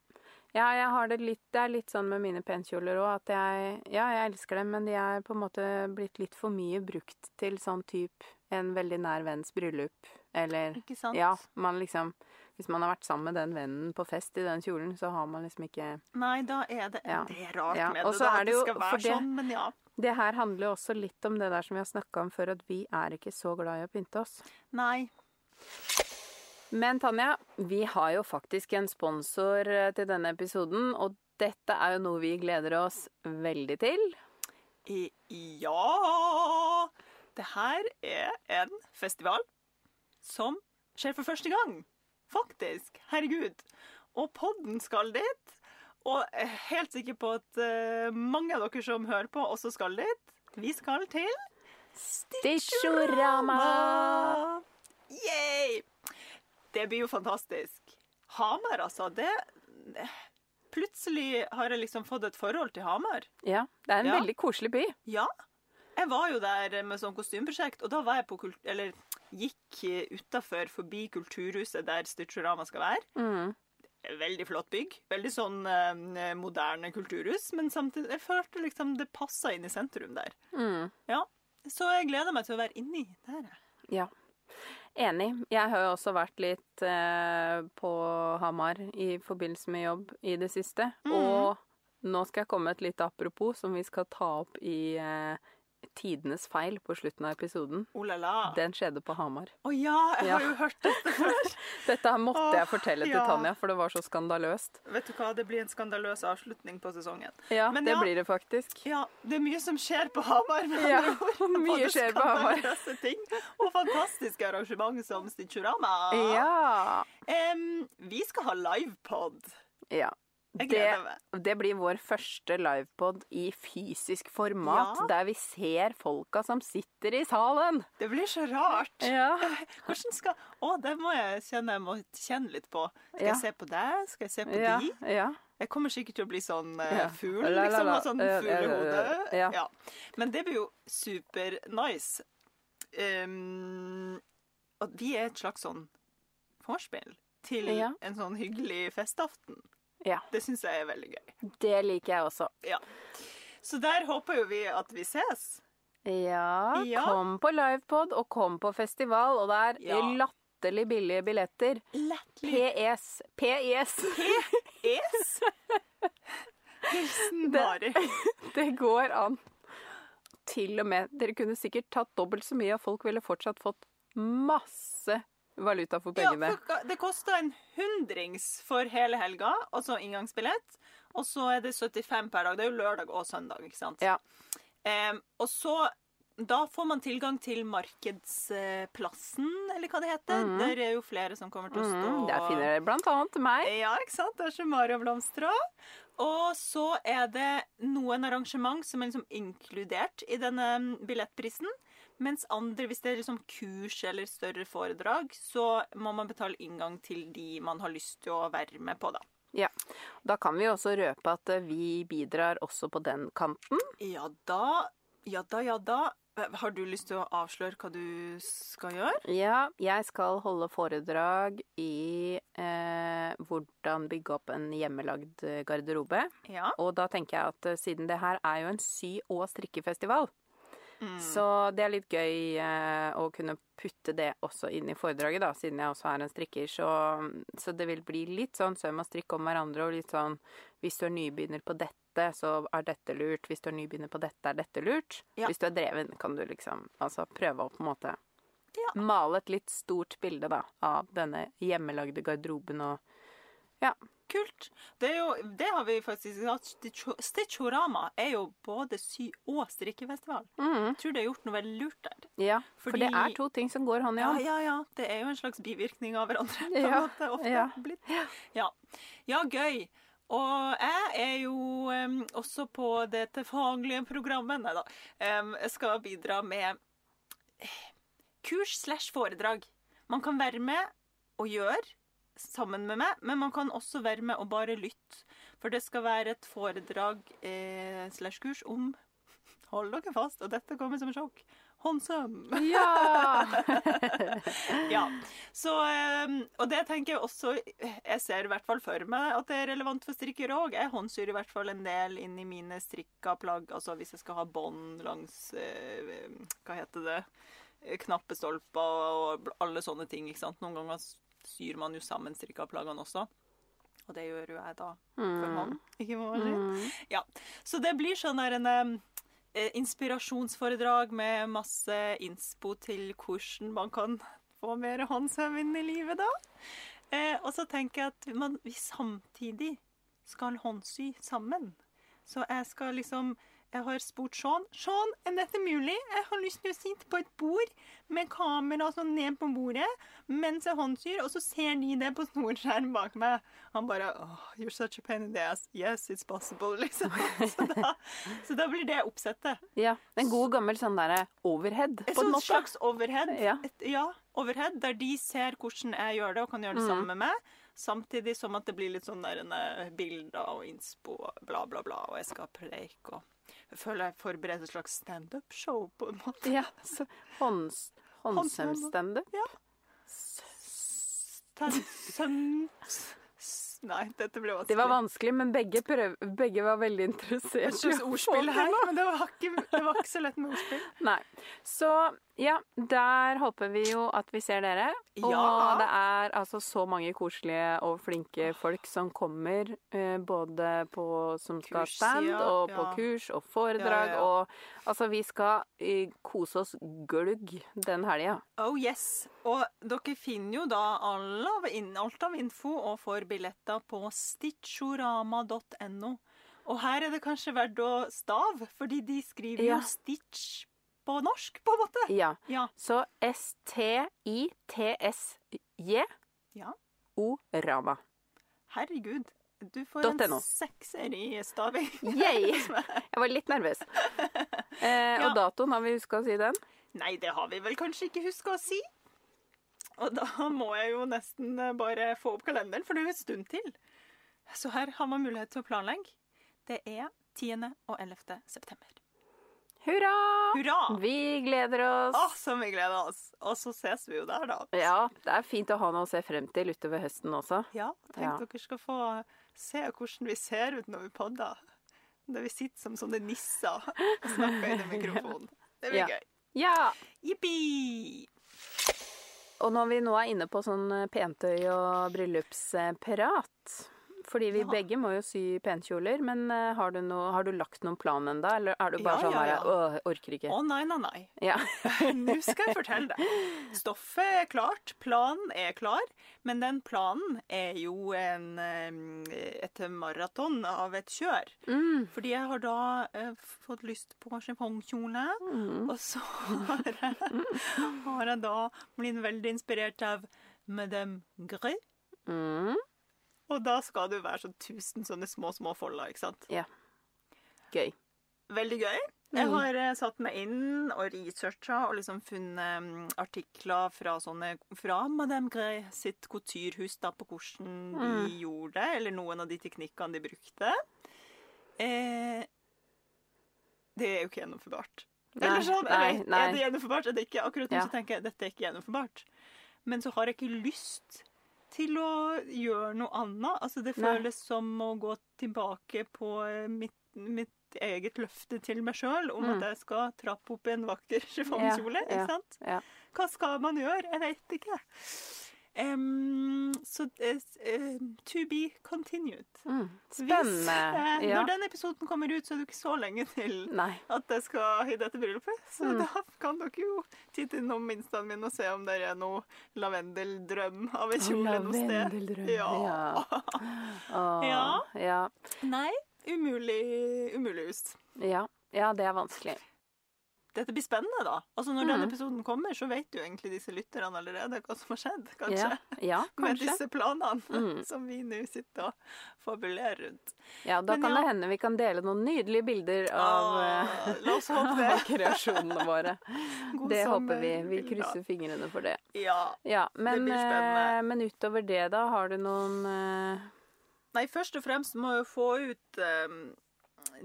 Ja, jeg har det litt Det er litt sånn med mine penkjoler òg, at jeg Ja, jeg elsker dem, men de er på en måte blitt litt for mye brukt til sånn type en veldig nær venns bryllup, eller Ikke sant? Ja, man liksom Hvis man har vært sammen med den vennen på fest i den kjolen, så har man liksom ikke Nei, da er det Ja. Det er rart Ja, med det, da, er at det skal være det- sånn, men ja. Det her handler jo også litt om det der som vi har snakka om før, at vi er ikke så glad i å pynte oss. Nei. Men Tanja, vi har jo faktisk en sponsor eh, til denne episoden, og dette er jo noe vi gleder oss veldig til. I, ja Det her er en festival som skjer for første gang. Faktisk. Herregud. Og podden skal dit. Og jeg er helt sikker på at eh, mange av dere som hører på, også skal dit. Vi skal til Stitchorama! Yay! Det blir jo fantastisk. Hamar, altså. Det, Plutselig har jeg liksom fått et forhold til Hamar. Ja, det er en Ja. veldig koselig by. Ja. Jeg var jo der med sånn kostymeprosjekt, og da var jeg på kult... Eller gikk utafor, forbi kulturhuset der Stitchorama skal være. Mm. Veldig flott bygg. Veldig sånn eh, moderne kulturhus. Men samtidig Jeg følte liksom det passa inn i sentrum der. Mm. Ja. Så jeg gleder meg til å være inni der. Ja. Enig. Jeg har jo også vært litt eh, på Hamar i forbindelse med jobb i det siste. Mm. Og nå skal jeg komme med et lite apropos som vi skal ta opp i eh, Tidenes feil på slutten av episoden. Oh la la. Den skjedde på Hamar. Å ja, jeg Ja. har jo hørt dette før. Dette her måtte oh, jeg fortelle til ja. Tanja, for det var så skandaløst. Vet du hva, det blir en skandaløs avslutning på sesongen. Ja, Men det ja. blir det faktisk. Ja, det er mye som skjer på Hamar. med Ja, andre mye Både skjer på Hamar. ting og fantastiske arrangement som Stitchorama. Ja. Um, vi skal ha livepod. ja. Det, det blir vår første livepod i fysisk format, Ja. der vi ser folka som sitter i salen. Det blir så rart. Ja. Hvordan skal Å, det må jeg kjenne jeg må kjenne litt på. Skal Ja. jeg se på deg? Skal jeg se på de? ja. Jeg kommer sikkert til å bli sånn uh, fugl, La, la, liksom. ha Og sånn fuglehode. Men det blir jo super nice. Um, og vi er et slags sånn vorspiel til en sånn hyggelig festaften. Ja. Det syns jeg er veldig gøy. Det liker jeg også. Så der håper jo vi at vi ses. Ja, Ja. kom på livepod og kom på festival, og det er Ja. latterlig billige billetter. Lettlig. PS. PIS. PES? Hilsen Det- Det går an. Til og med Dere kunne sikkert tatt dobbelt så mye, og folk ville fortsatt fått masse valuta for Ja, for det koster en hundrings for hele helga, altså inngangsbillett. Og så er det 75 per dag. Det er jo lørdag og søndag, ikke sant? Ja. Um, og så da får man tilgang til markedsplassen, eller hva det heter. Mhm. Der er jo flere som kommer til å stå. Mm, der finner dere blant annet meg. Ja, ikke sant? Det er så Mari og Blomstra. Og så er det noen arrangement som er liksom inkludert i denne billettprisen. Mens andre, hvis det er liksom kurs eller større foredrag, så må man betale inngang til de man har lyst til å være med på, da. Ja. Da kan vi også røpe at eh, vi bidrar også på den kanten. Ja da, ja da, ja da. Har du lyst til å avsløre hva du skal gjøre? Ja, jeg skal holde foredrag i eh, hvordan bygge opp en hjemmelagd garderobe. Ja. Og da tenker jeg at eh, siden det her er jo en sy- og strikkefestival, Mm. så det er litt gøy eh, å kunne putte det også inn i foredraget, da, siden jeg også er en strikker. Så, så det vil bli litt sånn søm og strikk om hverandre, og litt sånn hvis du er nybegynner på dette, så er dette lurt. Hvis du er nybegynner på dette, er dette lurt. Ja. Hvis du er dreven, kan du liksom altså prøve å på en måte Ja. male et litt stort bilde, da, av denne hjemmelagde garderoben og Kult. Det, er jo, det har vi faktisk hatt. Stitcho- Stitchorama er jo både sy- og strikkefestival. Jeg tror det har gjort noe veldig lurt der. Ja, for det er to ting som går hånd i Ja, hånd. ja, ja. Det er jo en slags bivirkning av hverandre. på en Ja, måte, ofte ja. blitt. Ja. ja, gøy. Og jeg er jo um, også på dette faglige programmet. Nei da. um, skal bidra med eh, kurs slash foredrag. Man kan være med og gjøre sammen med meg, men man kan også være med og bare lytte. For det skal være et foredrag eh, slash kurs om Hold dere fast, og dette kommer som en sjokk. Håndsøm. Ja! Ja. Så, eh, og det tenker jeg også Jeg ser i hvert fall for meg at det er relevant for strikkere òg. Jeg håndsyr i hvert fall en del inn i mine strikka plagg. Altså hvis jeg skal ha bånd langs eh, Hva heter det? Knappestolper og alle sånne ting. ikke sant? Noen ganger syr man jo sammen strikka plaggene også. Og det gjør jo jeg da for hånd. Ikke maskin. Mm. Ja. Så det blir sånn her en eh, inspirasjonsforedrag med masse innspo til hvordan man kan få mer håndsøvn i livet, da. Eh, og så tenker jeg at man, vi samtidig skal håndsy sammen. Så jeg skal liksom Jeg har spurt Sean Sean, er dette mulig? Jeg har lyst til å sitte på et bord med kamera sånn ned på bordet mens jeg håndsyr, og så ser de det på snorskjerm bak meg. Han bare oh, You're such a pain in the ass. Yes, it's possible, liksom. Så da, så da blir det oppsettet. Ja, En god gammel sånn derre overhead, på en måte. slags overhead. Ja. Et, ja, overhead, der de ser hvordan jeg gjør det, og kan gjøre det Mm. sammen med meg. Samtidig som at det blir litt sånn der en, eh, bilder og innspo og bla, bla, bla. Og jeg skal preike og føler jeg forbereder et slags standup-show, på en måte. Ja, så hånds, Håndsømstandup. Stand- Søm... s- Nei, dette ble vanskelig. Det var vanskelig, men begge, prøv, begge var veldig interessert. I ordspill her, men det var, ikke, det var ikke så lett med ordspill. Nei. Så ja, der håper vi jo at vi ser dere. Og Ja. det er altså så mange koselige og flinke folk som kommer, eh, både på som skal Kurs, stand, ja, og på ja. kurs og foredrag. Og altså, vi skal eh, kose oss glugg den helga. Oh yes. Og dere finner jo da alt av info og får billetter på stitchorama.no. Og her er det kanskje verdt å stave, fordi de skriver Ja. jo Stitch på norsk, på en måte. Ja. Ja. Så S-T-I-T-S-J Ja. O-Rama. Herregud. Du får .no. en sekser i staving. Yay! Jeg var litt nervøs. Eh. Og datoen, har vi huska å si den? Nei, det har vi vel kanskje ikke huska å si. Og da må jeg jo nesten eh, bare få opp kalenderen, for det er jo en stund til. Så her har man mulighet til å planlegge. Det er 10. og 11. september. Hurra! Hurra! Vi gleder oss. Å, som vi gleder oss. Og så ses vi jo der, da. Ja, det er fint å ha noe å se frem til utover høsten også. Ja, tenk Ja. dere skal få se hvordan vi ser ut når vi podder. Der vi sitter som sånne nisser og snakker inn i mikrofonen. Det blir Ja. gøy. Ja! Jippi! Og når vi nå er inne på sånn eh, pentøy og bryllupsprat Fordi vi Ja. begge må jo sy penkjoler, men eh, har du, no, har du lagt noen plan ennå, eller er du bare Ja, sånn ja, ja. Orker ikke. Å nei, nei, nei. Ja. Nå skal jeg fortelle deg. Stoffet er klart, planen er klar, men den planen er jo en, eh, et maraton av et kjør. Mm. Fordi jeg har da eh, fått lyst på chiffongkjole, Mm. og så har jeg, har jeg da blitt veldig inspirert av Madame Grey. Mm. Og da skal det jo være sånn tusen sånne små, små folder, ikke sant? Ja. Gøy. Veldig gøy. Jeg Mm. har eh, satt meg inn og researcha og liksom funnet mm, artikler fra sånne fra Madame Grey sitt couturehus da, på hvordan de Mm. gjorde det, eller noen av de teknikkene de brukte. Eh, det er jo ikke gjennomførbart. Eller sånn, nei, eller, nei. Er det gjennomførbart? Er det ikke? Akkurat nå Ja. så tenker jeg dette er ikke gjennomførbart. Men så har jeg ikke lyst til å gjøre noe annet. Altså, det Nei. føles som å gå tilbake på eh, mitt, mitt eget løfte til meg sjøl om Mm. at jeg skal trappe opp i en vakker chiffongkjole. Ja, ja, ikke sant? ja. Hva skal man gjøre? Jeg vet ikke. Em, så eh, eh, to be continued. Mm. Hvis, Spennende. eh, Ja. Når den episoden kommer ut, så er det ikke så lenge til Nei. at jeg skal i dette bryllupet. Så Mm. da kan dere jo titte innom instaen min og se om det er noe lavendeldrøm av en kjole noe sted. Lavendeldrøm. Ja. Oh, Ja. ja. Nei, umulig, umulig hus. Ja. Ja, det er vanskelig. Dette blir spennende, da. Altså Når Mm. denne episoden kommer, så vet jo egentlig disse lytterne allerede hva som har skjedd, kanskje. Ja, ja Med disse planene Mm. som vi nå sitter og fabulerer rundt. Ja, da Men kan ja. det hende vi kan dele noen nydelige bilder av, Ah, eh, av kreasjonene våre. God Det håper vi. Vi krysser fingrene for det. Ja. Ja, men, blir spennende. eh, men utover det, da, har du noen uh... Nei, først og fremst må jeg få ut eh,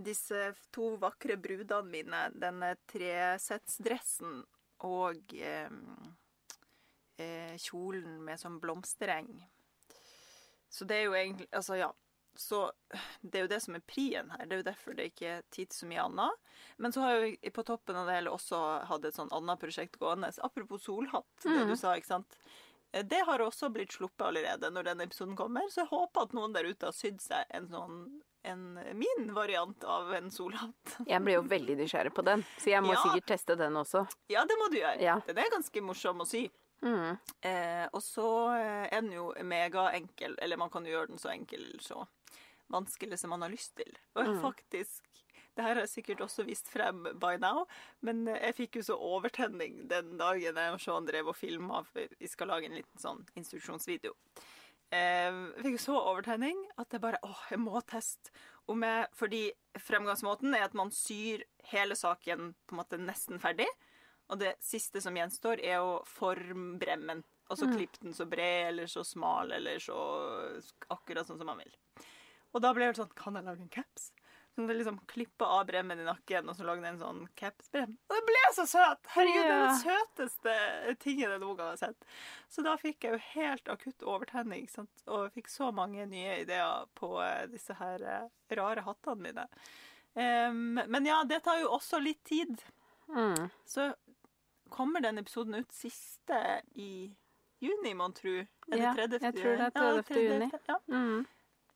disse to vakre brudene mine. Denne tresettsdressen og eh, kjolen med sånn blomstereng. Så det er jo egentlig Altså, ja. Så det er jo det som er prien her. Det er jo derfor det ikke er tid til så mye annet. Men så har jeg på toppen av det hele også hatt et sånn annet prosjekt gående. Apropos solhatt, det Mm. du sa, ikke sant. Eh, Det har også blitt sluppet allerede når denne episoden kommer, så jeg håper at noen der ute har sydd seg en sånn en min variant av en solhatt. Jeg ble jo veldig nysgjerrig på den, så jeg må Ja. sikkert teste den også. Ja, det må du gjøre. Ja. Den er ganske morsom å sy. Mm. Eh, og så eh, er den jo megaenkel, eller man kan jo gjøre den så enkel så vanskelig som man har lyst til. Og Mm. faktisk Det her har jeg sikkert også vist frem by now, men eh, jeg fikk jo så overtenning den dagen jeg og Sean drev og filma, vi skal lage en liten sånn instruksjonsvideo. Eh, jeg fikk jo så overtenning at jeg bare åh, jeg må teste. Om jeg, fordi fremgangsmåten er at man syr hele saken på en måte nesten ferdig. Og det siste som gjenstår, er å forme bremmen. Og så klippe den så bred eller så smal eller så akkurat sånn som man vil. Og da ble det sånn Kan jeg lage en caps? Så det liksom klippa av bremmen i nakken, og så lagde en sånn capsbrem. Og det ble så søt! Herregud, det er den søteste tingen jeg noen gang har sett. Så da fikk jeg jo helt akutt overtenning, sant? og fikk så mange nye ideer på eh, disse her eh, rare hattene mine. Um, men ja, det tar jo også litt tid. Mm. Så kommer den episoden ut siste i juni, mon tru. Ja, jeg tror det er Ja, 30. juni. Ja, Mm.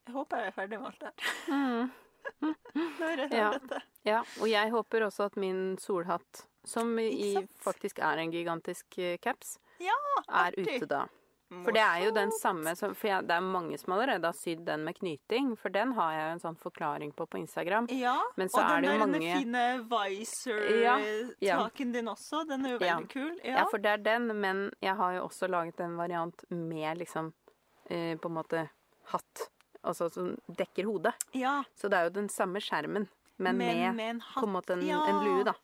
jeg håper jeg er ferdig med alt det her. Mm. Når jeg Ja. dette. Ja, og jeg håper også at min solhatt, som i faktisk er en gigantisk eh, caps, Ja, er ute da. For det er jo den samme som For jeg, det er mange som allerede har sydd den med knyting, for den har jeg jo en sånn forklaring på på Instagram. Ja, Men så og er det jo mange- fine Ja, ja. Din også, den er jo veldig kul. Ja. for det er den, men jeg har jo også laget en variant med liksom eh, på en måte hatt. Altså som dekker hodet. ja. Så det er jo den samme skjermen, men, med, en på en måte en, ja. en lue, da.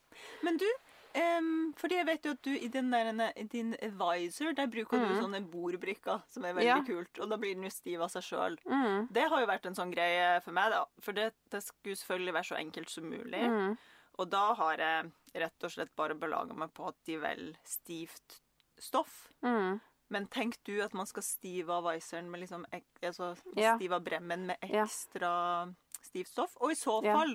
Men du, Um, fordi jeg vet jo at du i den der, din advisor, der bruker du sånne bordbrikker, som er veldig Mm. Ja. kult, og da blir den jo stiv av seg sjøl. Mm. Det har jo vært en sånn greie for meg, da. For det, det skulle selvfølgelig være så enkelt som mulig. Mm. Og da har jeg rett og slett bare belaga meg på at de vel stivt stoff. Men tenk du at man skal stive av viseren med liksom altså stive av bremmen med ekstra stivt stoff? Og i så fall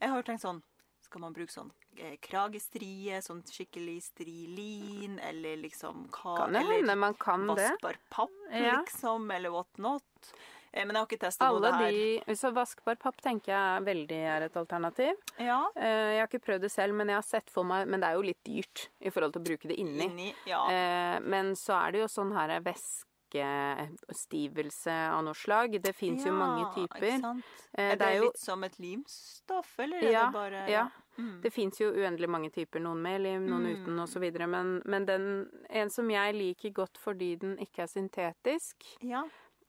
Jeg har jo tenkt sånn Skal man bruke sånn eh, kragestrie, sånn skikkelig strilin, eller liksom hva Kan det Eller hende man kan det. vaskbar papp, liksom, eller what not. Eh, men jeg har ikke testa noe her. de, så vaskbar papp tenker jeg veldig er et alternativ. Ja. Eh, Jeg har ikke prøvd det selv, men jeg har sett for meg Men det er jo litt dyrt i forhold til å bruke det inni. Inni. Ja. Eh, Men så er det jo sånn her væskestivelse av noe slag. Det fins jo mange Ja, ikke typer. sant? Er det det, er jo litt som et limstoff, eller er Ja, det bare ja. Mm. Det fins jo uendelig mange typer. Noen med lim, noen Mm. uten osv. Men, men den, en som jeg liker godt fordi den ikke er syntetisk, ja.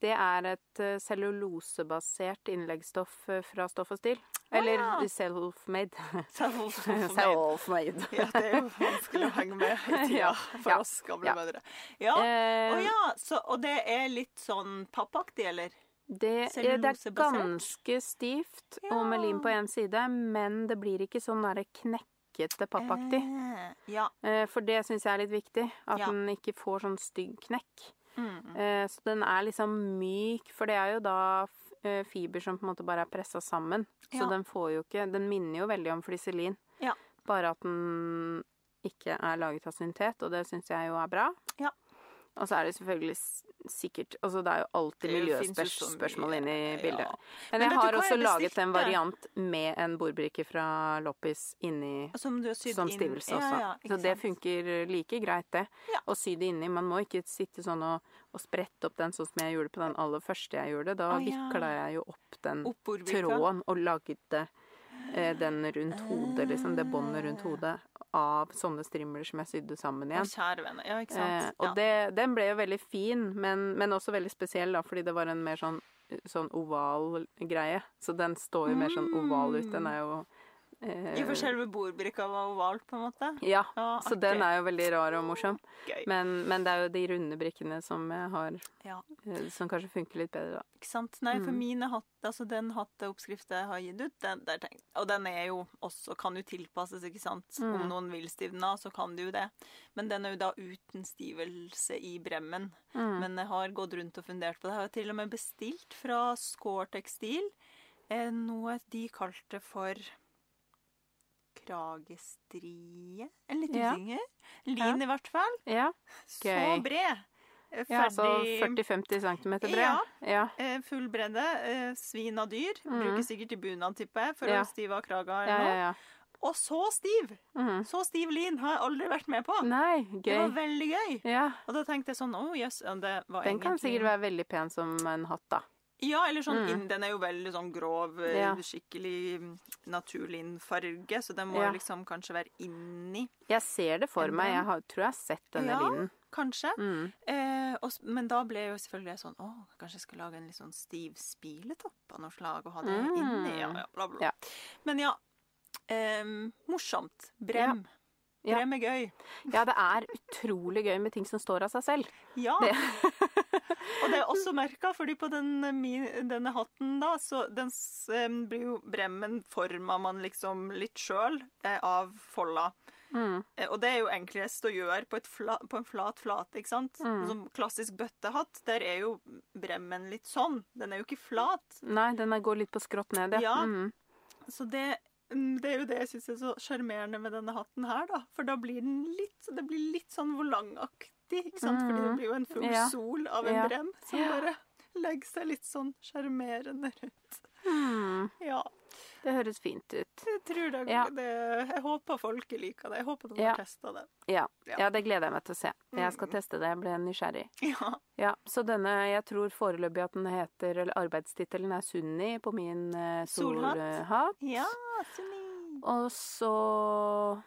Det er et eh, cellulosebasert innleggsstoff eh, fra Stoff og Stil. Eller ja. self-made. Self-made. self-made. Ja, det er jo vanskelig å henge med i tida for ja, oss gamle ja. mødre. Ja. Eh, Å ja, så, og det er litt sånn pappaktig, eller? Det, det er ganske stivt og med lim på én side, men det blir ikke sånn der knekkete pappaktig. Eh, ja. Eh, For det syns jeg er litt viktig. At den ikke får sånn stygg knekk. Mm. Eh, Så den er liksom myk, for det er jo da eh, fiber som på en måte bare er pressa sammen. Så den får jo ikke Den minner jo veldig om fliselin, Ja. bare at den ikke er laget av syntet, og det syns jeg jo er bra. Ja. Og så er det selvfølgelig sikkert Altså det er jo alltid miljøspørsmål inne i bildet. ja. Men jeg Men har også laget en variant med en bordbrikke fra Loppis inni Som som inn stivelse Ja, også. ja, ikke så det funker like greit, det. Ja. Å sy det inni. Man må ikke sitte sånn og, og sprette opp den sånn som jeg gjorde på den aller første jeg gjorde. Da Å, vikla jeg jo opp den Opp tråden og lagde eh, den rundt hodet, liksom. Det båndet rundt hodet. Av sånne strimler som jeg sydde sammen igjen. kjære venner. Ja, ikke Eh, sant? og ja. det, den ble jo veldig fin, men, men også veldig spesiell, da, fordi det var en mer sånn, sånn oval greie. Så den står jo mer sånn oval ut. Den er jo eh, I for selve bordbrikka var ovalt, på en måte? Ja, så den er jo veldig rar og morsom. Men, men det er jo de runde brikkene som jeg har Ja. eh, Som kanskje funker litt bedre, da. Ikke sant? Nei, for Mm. mine hatt, altså den hatteoppskriften jeg har gitt ut, den, der og den er jo også, kan jo tilpasses, ikke sant? Om Mm. noen vil stivne, så kan det jo det. Men den er jo da uten stivelse i bremmen. Mm. Men jeg har gått rundt og fundert på det. Jeg har til og med bestilt fra Score Tekstil eh, noe de kalte for kragestrie. En litt Ja. usikker. Lin i hvert fall. Ja. Så bred. Ferdig Ja, altså 40-50 cm bred? Ja. ja. eh, full bredde. Eh, svin av dyr. Mm. Bruker sikkert i bunad, tipper jeg, for Ja. å stive av kraga Ja, eller ja, noe. Og så stiv! Mm. Så stiv lin har jeg aldri vært med på. Nei, Det var veldig gøy. Ja. Og da tenkte jeg sånn Å, jøss. yes, Den egentlig... Den kan sikkert være veldig pen som en hatt, da. Ja, eller sånn Mm. Den er jo veldig sånn grov, eh, Ja. skikkelig mm, naturlinfarge, så den må Ja. liksom kanskje være inni, Jeg ser det for meg. Jeg har, tror jeg har sett denne Ja. linen. kanskje. Mm. Eh, og, men da ble jo selvfølgelig jeg sånn Å, kanskje jeg skal lage en litt sånn stiv spiletopp av noe slag og ha det Mm. inni. Ja, ja, bla, bla. Ja. Men ja. Eh, morsomt. Brem. Brem er gøy. Ja, det er utrolig gøy med ting som står av seg selv. Ja. Det. og det er også merka, fordi på den, eh, denne hatten, da, så den s- blir jo bremmen forma man liksom litt sjøl eh, av folda. Mm. Eh, Og det er jo enklest å gjøre på, et fla, på en flat flate, ikke sant? Mm. Som klassisk bøttehatt, der er jo bremmen litt sånn. Den er jo ikke flat. Nei, den går litt på skrått ned, Ja. Mm. Så det, mm, det er jo det jeg syns er så sjarmerende med denne hatten her, da. For da blir den litt Det blir litt sånn volangaktig, ikke sant? Fordi det Mhm. blir jo en full Ja. sol av en Ja. brem som bare legger seg litt sånn sjarmerende rundt. Mm. Ja. Det høres fint ut. Jeg tror det, Ja. det Jeg håper folket liker det. Jeg håper de Ja. har testa det. Ja. Ja. det gleder jeg meg til å se. Jeg skal Mm. teste det. Jeg ble nysgjerrig. Ja. Ja, Så denne, jeg tror foreløpig at den heter, eller arbeidstittelen er Sunni på min uh, Solhatt. solhatt. Ja, Sunni. Og så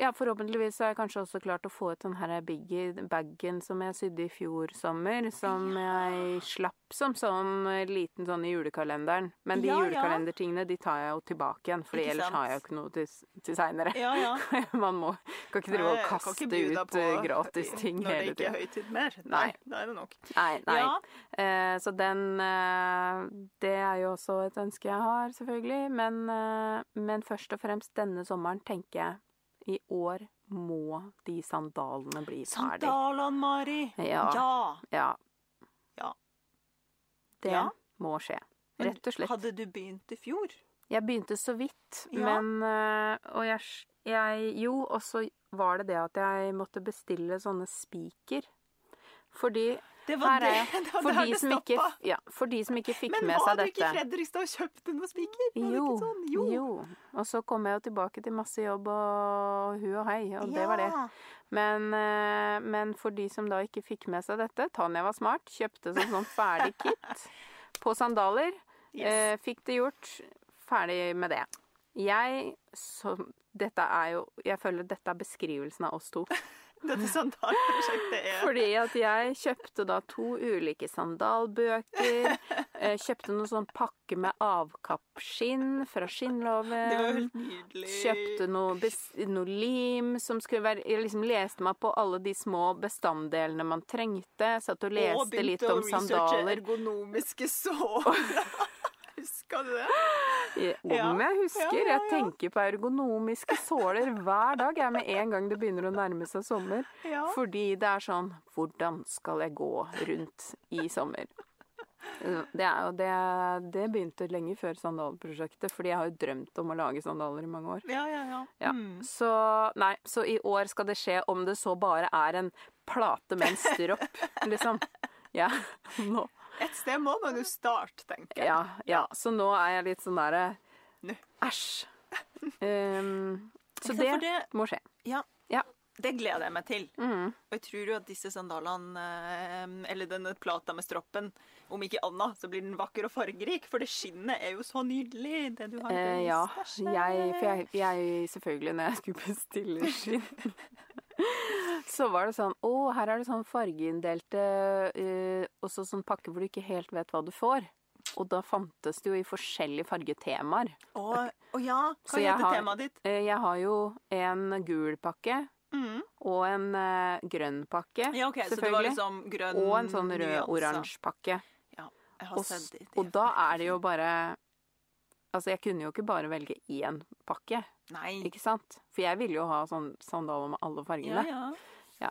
Ja, forhåpentligvis har jeg kanskje også klart å få ut den her biggie bagen som jeg sydde i fjor sommer, som jeg slapp som sånn eh, liten sånn i julekalenderen. Men de Ja, julekalendertingene, de tar jeg jo tilbake igjen, for ellers har jeg jo ikke noe til, til seinere. Ja, ja. Man må kan ikke drive og kaste ut gratis ting hele tiden. Når det ikke er høytid mer. Nei. Nei, da er det nok. Nei, nei. Eh, så den eh, Det er jo også et ønske jeg har, selvfølgelig. Men, eh, men først og fremst denne sommeren tenker jeg i år må de sandalene bli ferdig. Sandalene, Mari. Ja. ja. Ja. Ja. Det Ja. må skje. Rett og slett. Hadde du begynt i fjor? Jeg begynte så vidt, men eh, Og jeg, jeg Jo, og så var det det at jeg måtte bestille sånne spiker. Fordi Det var det, det, var For de, det som ikke, ja, for de som ikke fikk Men var seg du ikke i dette Fredrikstad og kjøpte noen spiker? Jo, sånn? jo. Og så kom jeg jo tilbake til masse jobb og hu og hei, og det var det. Men, eh, men for de som da ikke fikk med seg dette, Tanja var smart, kjøpte sånn, sånn ferdig kit på sandaler. Yes. Eh, fikk det gjort. Ferdig med det. Jeg så, Dette er jo Jeg føler dette er beskrivelsen av oss to. Dette sandalprosjektet er Fordi at jeg kjøpte da to ulike sandalbøker. eh, Kjøpte noen sånn pakke med avkappskinn fra skinnloven. Det var helt nydelig. Kjøpte noe, noe lim som skulle være Jeg liksom leste meg på alle de små bestanddelene man trengte. Satt og og leste begynte å researche ergonomiske sår. Husker du det? I- Om Ja. jeg husker. Ja, ja, Jeg tenker på ergonomiske såler hver dag. Jeg med en gang det begynner å nærme seg sommer. Ja. Fordi det er sånn Hvordan skal jeg gå rundt i sommer? Det, er det, det begynte lenge før sandalprosjektet, fordi jeg har jo drømt om å lage sandaler i mange år. Ja, ja, ja. Ja. Mm. Så nei, så i år skal det skje om det så bare er en plate med en stropp, liksom. Ja, nå. Et sted må man jo starte, tenker jeg. Ja, ja. Så nå er jeg litt sånn derre Æsj. Um, så det, det- må skje. Ja. Ja. Det gleder jeg meg til. Mm. Og jeg tror jo at disse sandalene, eh, eller denne plata med stroppen, om ikke annet, så blir den vakker og fargerik. For det skinnet er jo så nydelig, det du har Eh, ja, jeg, for jeg, jeg Selvfølgelig, når jeg skulle bestille skinn, så var det sånn Å, her er det sånn fargeinndelte uh, Også sånn pakke hvor du ikke helt vet hva du får. Og da fantes det jo i forskjellige fargetemaer. Å, å ja, hva heter temaet ditt? Eh, jeg har jo en gul pakke Mm. og en uh, grønn pakke, Ja, ok, så det var selvfølgelig. liksom grønn og en sånn rød-oransje pakke. Ja, jeg har Og, sett det. det og da er det jo bare Altså, jeg kunne jo ikke bare velge én pakke, Nei. ikke sant? For jeg ville jo ha sånn sandaler med alle fargene. Ja, ja. ja.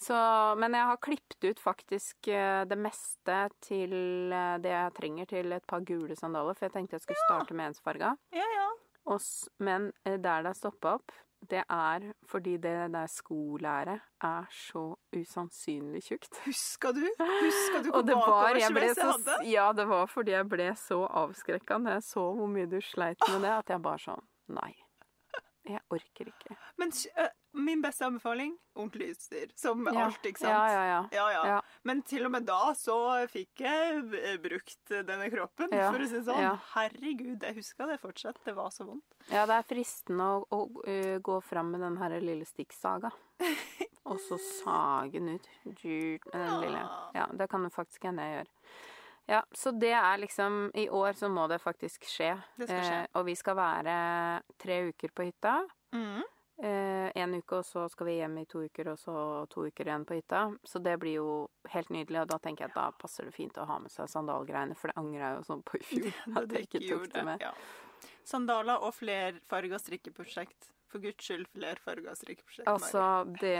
Så, men jeg har klippet ut faktisk eh, det meste til eh, det jeg trenger til et par gule sandaler, for jeg tenkte jeg skulle starte med ensfarga. ja, ja. Og Men eh, der det har stoppa opp, det er fordi det der skolæret er så usannsynlig tjukt. Husker du? Husker du hvor bakoversveis jeg hadde? ja, det var fordi jeg ble så avskrekka når jeg så hvor mye du sleit med det, at jeg bare sånn Nei. Jeg orker ikke. Men min beste anbefaling ordentlig utstyr. Som Ja. alt, ikke sant? Ja, ja, ja. Ja, ja. Ja. Men til og med da så fikk jeg brukt denne kroppen, for å si det sånn. Herregud, jeg husker det fortsatt. Det var så vondt. Ja, det er fristende å, å uh, gå fram med den her lille stikksaga. Og så sage den ut. Med den lille. Ja, det kan du faktisk hende jeg gjør. Ja, så det er liksom I år så må det faktisk skje. Det skal skje. Eh, og vi skal være tre uker på hytta. Mm. Eh, en uke, og så skal vi hjem i to uker, og så to uker igjen på hytta. Så det blir jo helt nydelig, og da tenker jeg at da passer det fint å ha med seg sandalgreiene, for det angrer jeg jo sånn på i fjor. At jeg ikke tok det med. Ja. Sandaler og flerfarga strikkeprosjekt. For guds skyld, flerfarga strikkeprosjekt. Altså, det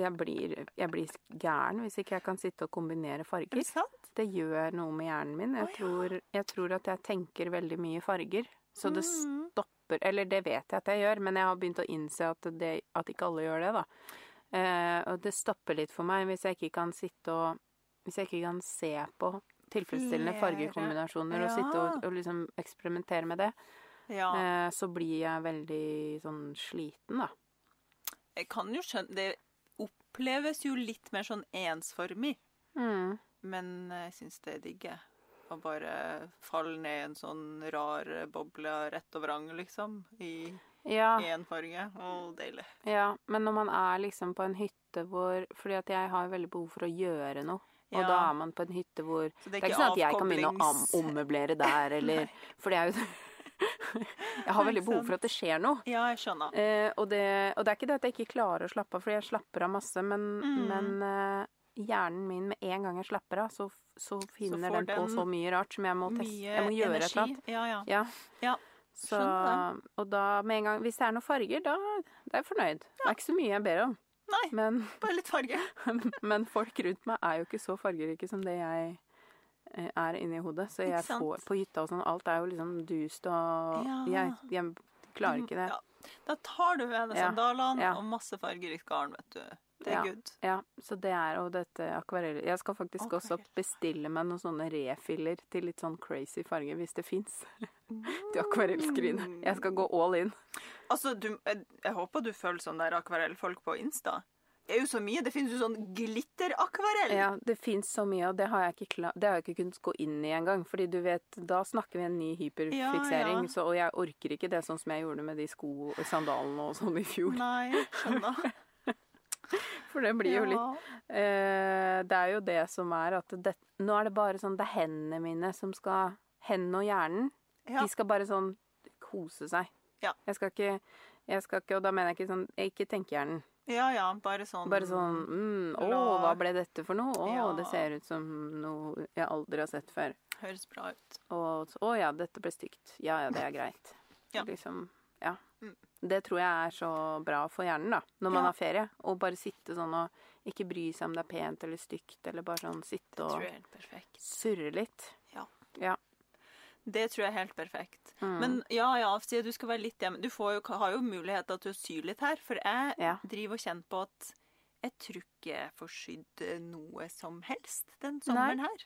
jeg blir, jeg blir gæren hvis ikke jeg kan sitte og kombinere Er farger. det? Det gjør noe med hjernen min. Jeg, oh, ja. tror, jeg tror at jeg tenker veldig mye farger. Så det Mm. Stopper Eller det vet jeg at jeg gjør, men jeg har begynt å innse at, det, at ikke alle gjør det, da. Eh, og det stopper litt for meg hvis jeg ikke kan sitte og Hvis jeg ikke kan se på tilfredsstillende fargekombinasjoner fargekombinasjoner og sitte og, og liksom eksperimentere med det, Ja. eh, så blir jeg veldig sånn sliten, da. Jeg kan jo skjønne Det oppleves jo litt mer sånn ensformig. Mm. Men jeg syns det er digg, jeg. Å bare falle ned i en sånn rar boble rett og vrang, liksom. I Ja. én farge. Og deilig. Ja, men når man er liksom på en hytte hvor Fordi at jeg har veldig behov for å gjøre noe. Og Ja. da er man på en hytte hvor Så Det er ikke sånn at jeg kan begynne å ommøblere der, eller For det er jo Jeg har veldig behov for at det skjer noe. Ja, jeg skjønner. Eh, og, det, og det er ikke det at jeg ikke klarer å slappe av, for jeg slapper av masse, men, Mm. men eh, hjernen min med en gang jeg slapper av, så, så finner så den på så mye rart som jeg må, teste. Jeg må gjøre et eller annet. Ja, ja. Ja. Ja, Så, og da med en gang Hvis det er noen farger, da, da er jeg fornøyd. Det er ikke så mye jeg ber om. Nei. Men, Bare litt farge. men folk rundt meg er jo ikke så fargerike som det jeg eh, er inni hodet. Så jeg får på hytta og sånn Alt er jo liksom dust og Ja. jeg, jeg klarer ikke det. Ja. Da tar du Ja, sandalene ja. og masse fargerikt garn, vet du. Det er Ja. good. Ja, så det er jo dette akvarell... Jeg skal faktisk også bestille meg noen sånne refiller til litt sånn crazy farger, hvis det fins. til akvarellskrinet. Jeg skal gå all in. Altså, du, jeg, jeg håper du følger sånn der akvarellfolk på Insta. Det er jo så mye. Det finnes jo sånn glitterakvarell. Ja, det fins så mye, og det har jeg ikke, klar, det har jeg ikke kunnet gå inn i engang. Fordi du vet, da snakker vi en ny hyperfiksering, Ja, ja. Så, og jeg orker ikke det sånn som jeg gjorde med de sko og sandalene og sånn i fjor. Nei, skjønner. For det blir jo litt eh, Det er jo det som er at det, Nå er det bare sånn Det er hendene mine som skal Hendene og hjernen. De skal bare sånn kose seg. Jeg skal ikke jeg skal ikke, Og da mener jeg ikke sånn jeg Ikke tenkehjernen. Ja, ja, bare sånn Bare sånn mm, Å, hva ble dette for noe? Å, Ja. det ser ut som noe jeg aldri har sett før. Høres bra ut. Og å ja, dette ble stygt. Ja ja, det er greit. Ja. Liksom, ja. Mm. Det tror jeg er så bra for hjernen, da, når man Ja. har ferie. Og bare sitte sånn og ikke bry seg om det er pent eller stygt, eller bare sånn sitte og surre litt. Ja. Ja. Det tror jeg er helt perfekt. Mm. Men ja, ja, du skal være litt hjemme Du får jo, har jo mulighet til å sy litt her, for jeg Ja. driver og kjenner på at jeg tror ikke jeg får sydd noe som helst den sommeren her.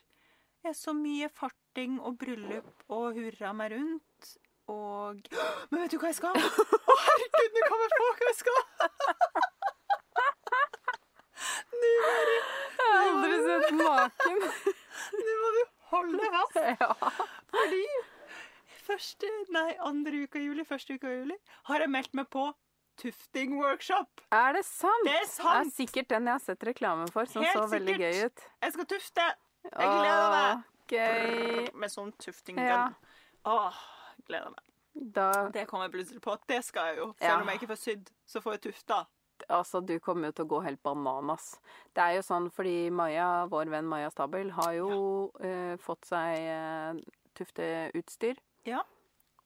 Det er så mye farting og bryllup og hurra meg rundt. Og Men vet du hva jeg skal? Å, herregud, nå kom jeg på hva jeg skal! Nå du, Jeg har aldri sett maken. nå må du holde fast. ja. Fordi første, nei, andre uka i juli, første uka i juli, har jeg meldt meg på tufting-workshop. Er det sant? Det er sant! Det er sikkert den jeg har sett reklame for, som Helt så veldig sikkert. gøy ut. Jeg skal tufte Jeg gleder meg. Åh, Gøy. med sånn tufting Ja. Åh, gleder meg. Da Det kom jeg plutselig på det skal jeg jo. Ja. Selv om jeg ikke får sydd, så får jeg tufta. Altså, du kommer jo til å gå helt bananas. Det er jo sånn fordi Maja, vår venn Maja Stabel, har jo eh, fått seg uh, tufteutstyr. Ja.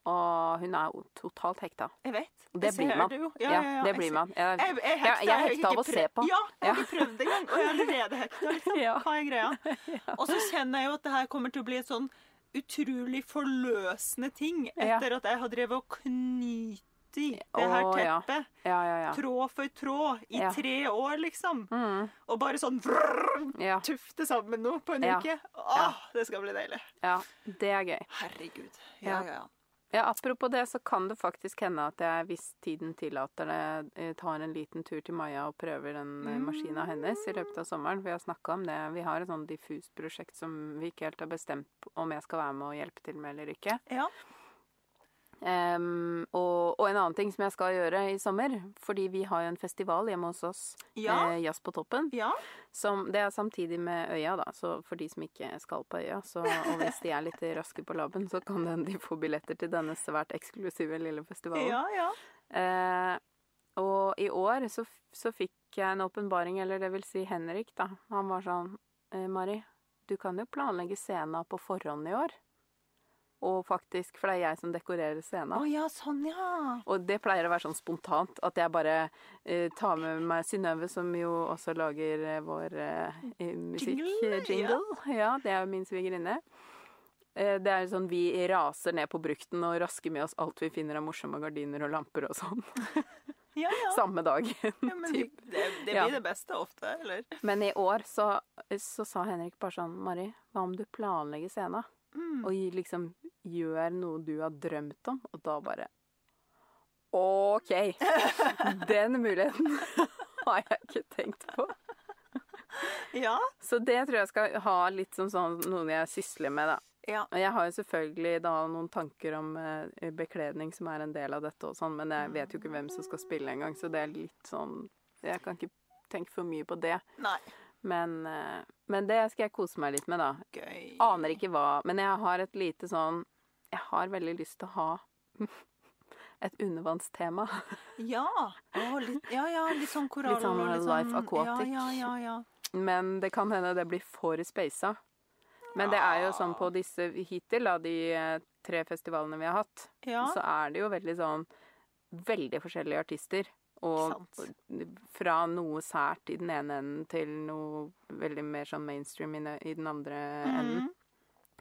Og hun er jo totalt hekta. Jeg vet. Det Jeg blir man. det. Ja, Ja, ja, ja. det blir ser- man. Jeg, Jeg, jeg, hekta, jeg hekta av å se på. Ja, jeg har Ja. ikke prøvd engang. Og jeg er allerede hekta. Liksom. Ja. Hva er greia? Og så kjenner jeg jo at det her kommer til å bli et sånn utrolig forløsende ting etter at jeg har drevet og knytt i det her teppet. teppet. Ja, ja, ja. Tråd for tråd i tre år, liksom. Mm, Og bare sånn vrrr, tufte sammen noe på en uke. Åh, det skal bli deilig. ja. Det er gøy. Herregud. Ja. Ja, ja, ja. Apropos det, så kan det faktisk hende at jeg, hvis tiden tillater det, tar en liten tur til Maja og prøver den eh, maskina hennes i løpet av sommeren. Vi har snakka om det. Vi har et sånn diffust prosjekt som vi ikke helt har bestemt om jeg skal være med og hjelpe til med eller ikke. Ja. Em, og, og en annen ting som jeg skal gjøre i sommer, fordi vi har jo en festival hjemme hos oss, Ja. eh, Jazz på toppen, ja. som, det er samtidig med Øya, da. Så for de som ikke skal på Øya, så, og hvis de er litt raske på labben, så kan den- de få billetter til denne svært eksklusive lille festivalen. Ja, ja. Eh, og i år så, så fikk jeg en åpenbaring, eller det vil si Henrik, da. Han var sånn eh, Mari, du kan jo planlegge scenen på forhånd i år. Og faktisk, for det er jeg som dekorerer scenen. scenen. ja, sånn, ja. Og det pleier å være sånn spontant. At jeg bare eh, tar med meg Synnøve, som jo også lager eh, vår eh, musikk. Jingle, eh, jingle. Ja. det er jo min svigerinne. Eh, det er sånn vi raser ned på brukten og rasker med oss alt vi finner av morsomme gardiner og lamper og sånn. Ja, ja. Samme dag. ja men det, det, blir Ja. det beste ofte, eller? Men i år så, så sa Henrik bare sånn Mari, hva om du planlegger scenen? Mm. Og liksom gjør noe du har drømt om? Og da bare OK! Den muligheten har jeg ikke tenkt på. Ja. Så det tror jeg skal ha litt som sånn noe jeg sysler med, da. Ja. Og jeg har jo selvfølgelig da noen tanker om eh, bekledning som er en del av dette og sånn, men jeg vet jo ikke hvem som skal spille engang, så det er litt sånn Jeg kan ikke tenke for mye på det. Nei. Men, eh, men det skal jeg kose meg litt med, da. Gøy. Aner ikke hva, men jeg har et lite sånn Jeg har veldig lyst til å ha et undervannstema. Ja. Oh, litt, ja, ja, litt sånn koral. Litt sånn Life Aquatic. Ja, ja, ja, ja. Men det kan hende det blir for speisa. Men det er jo sånn på disse hittil, da, de eh, tre festivalene vi har hatt, ja. så er det jo veldig sånn Veldig forskjellige artister. Og fra noe sært i den ene enden til noe veldig mer sånn mainstream i den andre enden. Mm.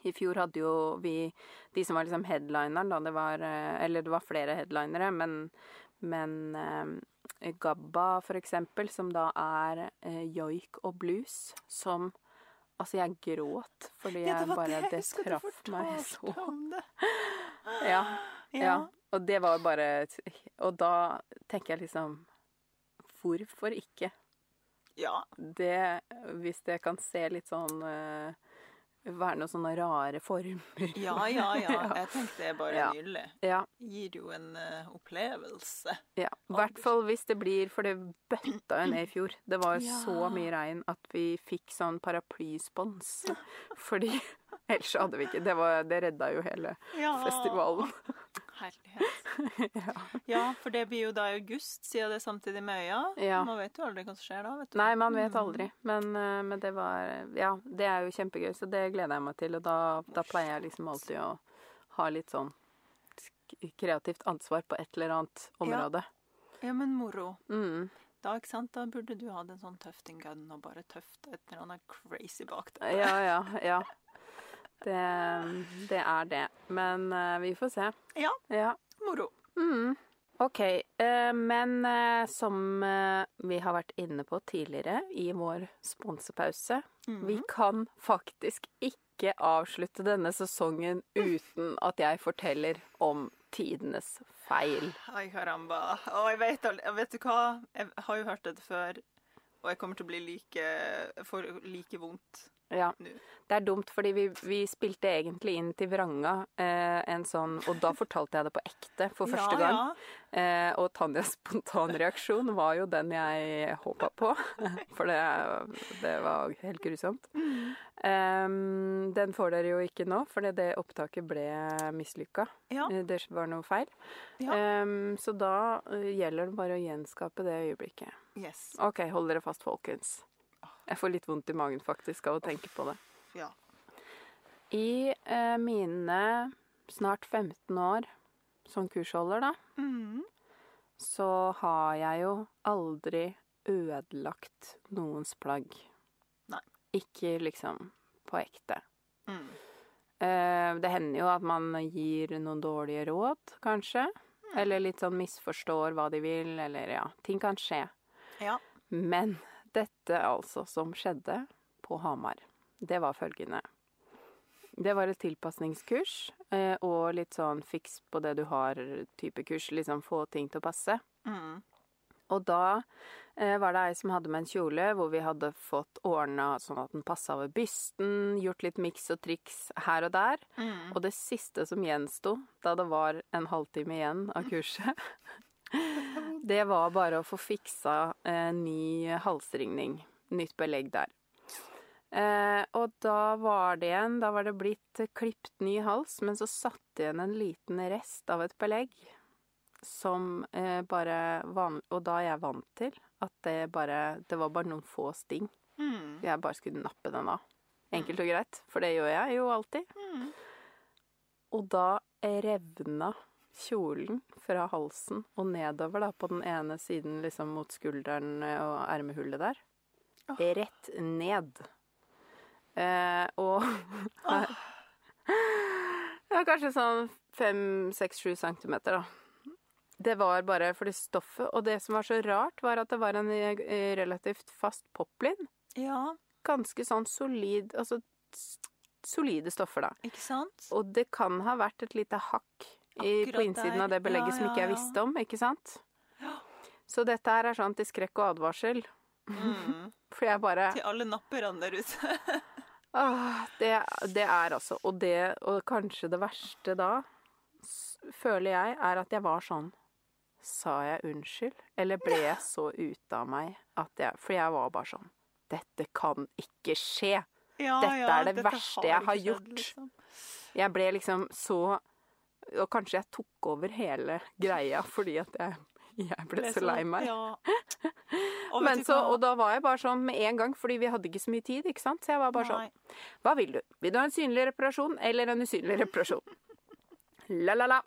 I fjor hadde jo vi de som var liksom headlineren, da. Det var eh, Eller det var flere headlinere, men, men eh, Gabba, for eksempel, som da er eh, joik og blues, som Altså, jeg gråt fordi Ja, jeg bare det. Traff meg så. Ja. Ja. Og det var bare Og da tenker jeg liksom Hvorfor ikke? ja. Det Hvis det kan se litt sånn eh, Være noen sånne rare former. Ja, ja, ja. Jeg tenkte det er bare Ja. nydelig. Ja. Gir jo en eh, opplevelse. ja. I hvert fall hvis det blir For det bøtta jo ned i fjor. Det var Ja. så mye regn at vi fikk sånn paraplyspons. Fordi ellers hadde vi ikke Det, var, det redda jo hele festivalen. Herlighet. Ja. Ja, for det blir jo da i august, siden det er samtidig med Øya. Ja. Man vet jo aldri hva som skjer da, vet du. Nei, man vet aldri. Men, eh, men det var Ja, det er jo kjempegøy, så det gleder jeg meg til. Og da, da pleier jeg liksom alltid å ha litt sånn kreativt ansvar på et eller annet område. Ja, men moro. Mm. Da, ikke sant? da burde du hatt en sånn tøfting gun og bare tøft et eller annet crazy bak deg. Ja, ja, ja. Det, det er det. Men eh, vi får se. Ja. Ja. Moro. Mm. OK. eh, men eh, som vi har vært inne på tidligere i vår sponsepause, mm. vi kan faktisk ikke avslutte denne sesongen uten at jeg forteller om tidenes feil. Ai, caramba. Og jeg vet Vet du hva? Jeg har jo hørt dette før, og jeg kommer til å bli like for like vondt Ja. Det er dumt, fordi vi, vi spilte egentlig inn til Vranga eh, en sånn Og da fortalte jeg det på ekte for første gang. Ja, Eh, og Tanjas spontanreaksjon var jo den jeg håpa på. For det, det var helt grusomt. Mm. Em, den får dere jo ikke nå, fordi det opptaket ble mislykka. ja. Eh, Det var noe feil. Em, så da eh, gjelder det bare å gjenskape det øyeblikket. Yes. OK, hold dere fast, folkens. Jeg får litt vondt i magen faktisk av å tenke på det. Ja. I eh, mine snart 15 år som kursholder, da, Mm. så har jeg jo aldri ødelagt noens plagg. Nei. Ikke liksom på ekte. Mm. Eh, det hender jo at man gir noen dårlige råd, kanskje. Eller litt sånn misforstår hva de vil, eller ja, ting kan skje. Ja. Men dette altså som skjedde på Hamar, det var følgende. Det var et tilpasningskurs eh, og litt sånn fiks på det du har-type kurs. Liksom få ting til å passe. Mm. Og da eh, var det ei som hadde med en kjole hvor vi hadde fått ordna sånn at den passa over bysten, gjort litt miks og triks her og der. Mm. Og det siste som gjensto da det var en halvtime igjen av kurset, det var bare å få fiksa eh, ny halsringning. Nytt belegg der. Eh, og da var det igjen Da var det blitt klipt ny hals, men så satt igjen en liten rest av et belegg som eh, bare van Og da er jeg vant til at det bare Det var bare noen få sting. Mm. Jeg bare skulle nappe den av. Enkelt og greit, for det gjør jeg jo alltid. Mm. Og da revna kjolen fra halsen og nedover da på den ene siden liksom mot skulderen og ermehullet der. Oh. Rett ned. Eh, og det ja, kanskje sånn fem, seks, sju centimeter, da. Det var bare fordi stoffet Og det som var så rart, var at det var en eh, relativt fast poplin. Ja, Ganske sånn solid Altså solide stoffer, da. ikke sant? Og det kan ha vært et lite hakk i, på innsiden der. av det belegget Ja, som ikke jeg visste om, ikke sant? Ja. Så dette her er sånn til skrekk og advarsel. Mm. For jeg bare Til alle napperne der ute. Åh, det, det er altså Og det, og kanskje det verste da, føler jeg, er at jeg var sånn Sa jeg unnskyld? Eller ble jeg så ute av meg at jeg For jeg var bare sånn Dette kan ikke skje! Ja, Dette er det dette verste jeg har ikke skjedd, gjort. liksom. Jeg ble liksom så Og kanskje jeg tok over hele greia fordi at jeg, jeg ble så lei meg. Ja. Og Men så, og da var jeg bare sånn med en gang, fordi vi hadde ikke så mye tid, ikke sant? Så jeg var bare sånn Hva vil du? Vil du ha en synlig reparasjon eller en usynlig reparasjon? La-la-la.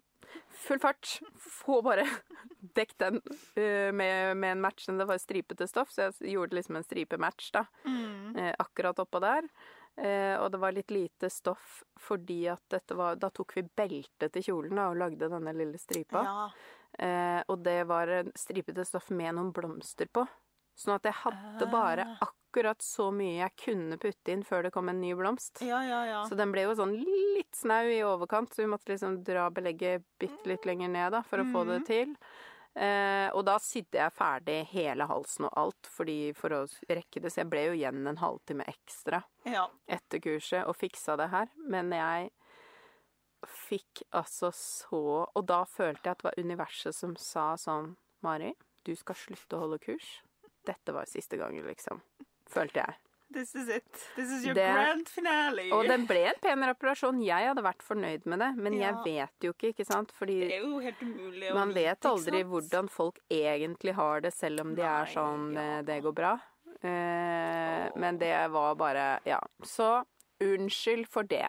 Full fart. Få bare dekk den eh, med, med en matchende Det var stripete stoff, så jeg gjorde liksom en stripematch, da. Mm. eh, akkurat oppå der. Eh, og det var litt lite stoff fordi at dette var Da tok vi beltet til kjolen da, og lagde denne lille stripa. Ja. Eh, og det var stripete stoff med noen blomster på. Sånn at jeg hadde bare Ah. akkurat så mye jeg kunne putte inn før det kom en ny blomst. ja, ja, ja. Så den ble jo sånn litt snau i overkant, så vi måtte liksom dra belegget bitte litt lenger ned da, for å få det Mhm. til. Eh, og da sydde jeg ferdig hele halsen og alt fordi, for å rekke det, så jeg ble jo igjen en halvtime ekstra ja. etter kurset og fiksa det her. Men jeg fikk altså så Og da følte jeg at det var universet som sa sånn Mari, du skal slutte å holde kurs. Dette var siste gangen, liksom. Følte jeg. This is it. This is your Det- grand finale. Og det ble en pen reparasjon. Jeg hadde vært fornøyd med det, men jeg vet jo ikke, ikke sant? Fordi Det er jo helt umulig å man vite, vet aldri hvordan folk egentlig har det, selv om de er sånn ja. eh, Det går bra. Eh, oh. men det var bare Ja. Så unnskyld for det.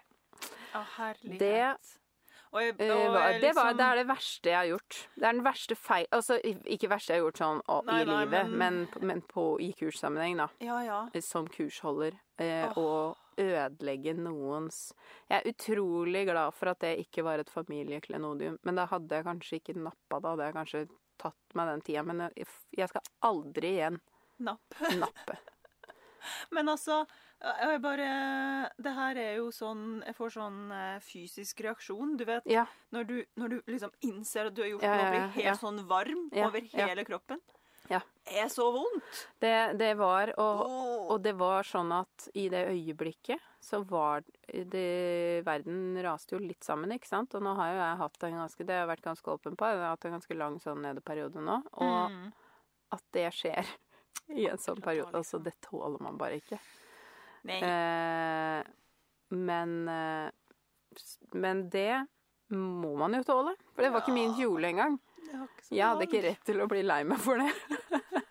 Å, herlighet. Det og jeg, Eh, og jeg, liksom... det, var, liksom- det er det verste jeg har gjort. Det er den verste feil... Altså, ikke verste jeg har gjort sånn å, Nei, i nei, livet, men, men- men på, i kurssammenheng, da. Ja, ja. Som kursholder. Eh, oh. Og ødelegge noens Jeg er utrolig glad for at det ikke var et familieklenodium. Men da hadde jeg kanskje ikke nappa, da hadde jeg kanskje tatt meg den tida. Men jeg, jeg skal aldri igjen Napp. nappe. Men altså, jeg bare Det her er jo sånn Jeg får sånn eh, fysisk reaksjon. Du vet, Ja. når du, når du liksom innser at du har gjort Ja, noe, blir helt ja. sånn varm Ja, over ja. hele kroppen. Ja. Det er så vondt. Det, det var og, oh. Og det var sånn at i det øyeblikket så var det Verden raste jo litt sammen, ikke sant? Og nå har jo jeg hatt en ganske Det har jeg vært ganske åpen på. Jeg har hatt en ganske lang sånn nedeperiode nå. Og Mm. at det skjer i en sånn periode Altså, liksom. det tåler man bare ikke. Eh, men eh, Men det må man jo tåle. For det var ikke min kjole engang. Jeg hadde ikke rett til å bli lei meg for det.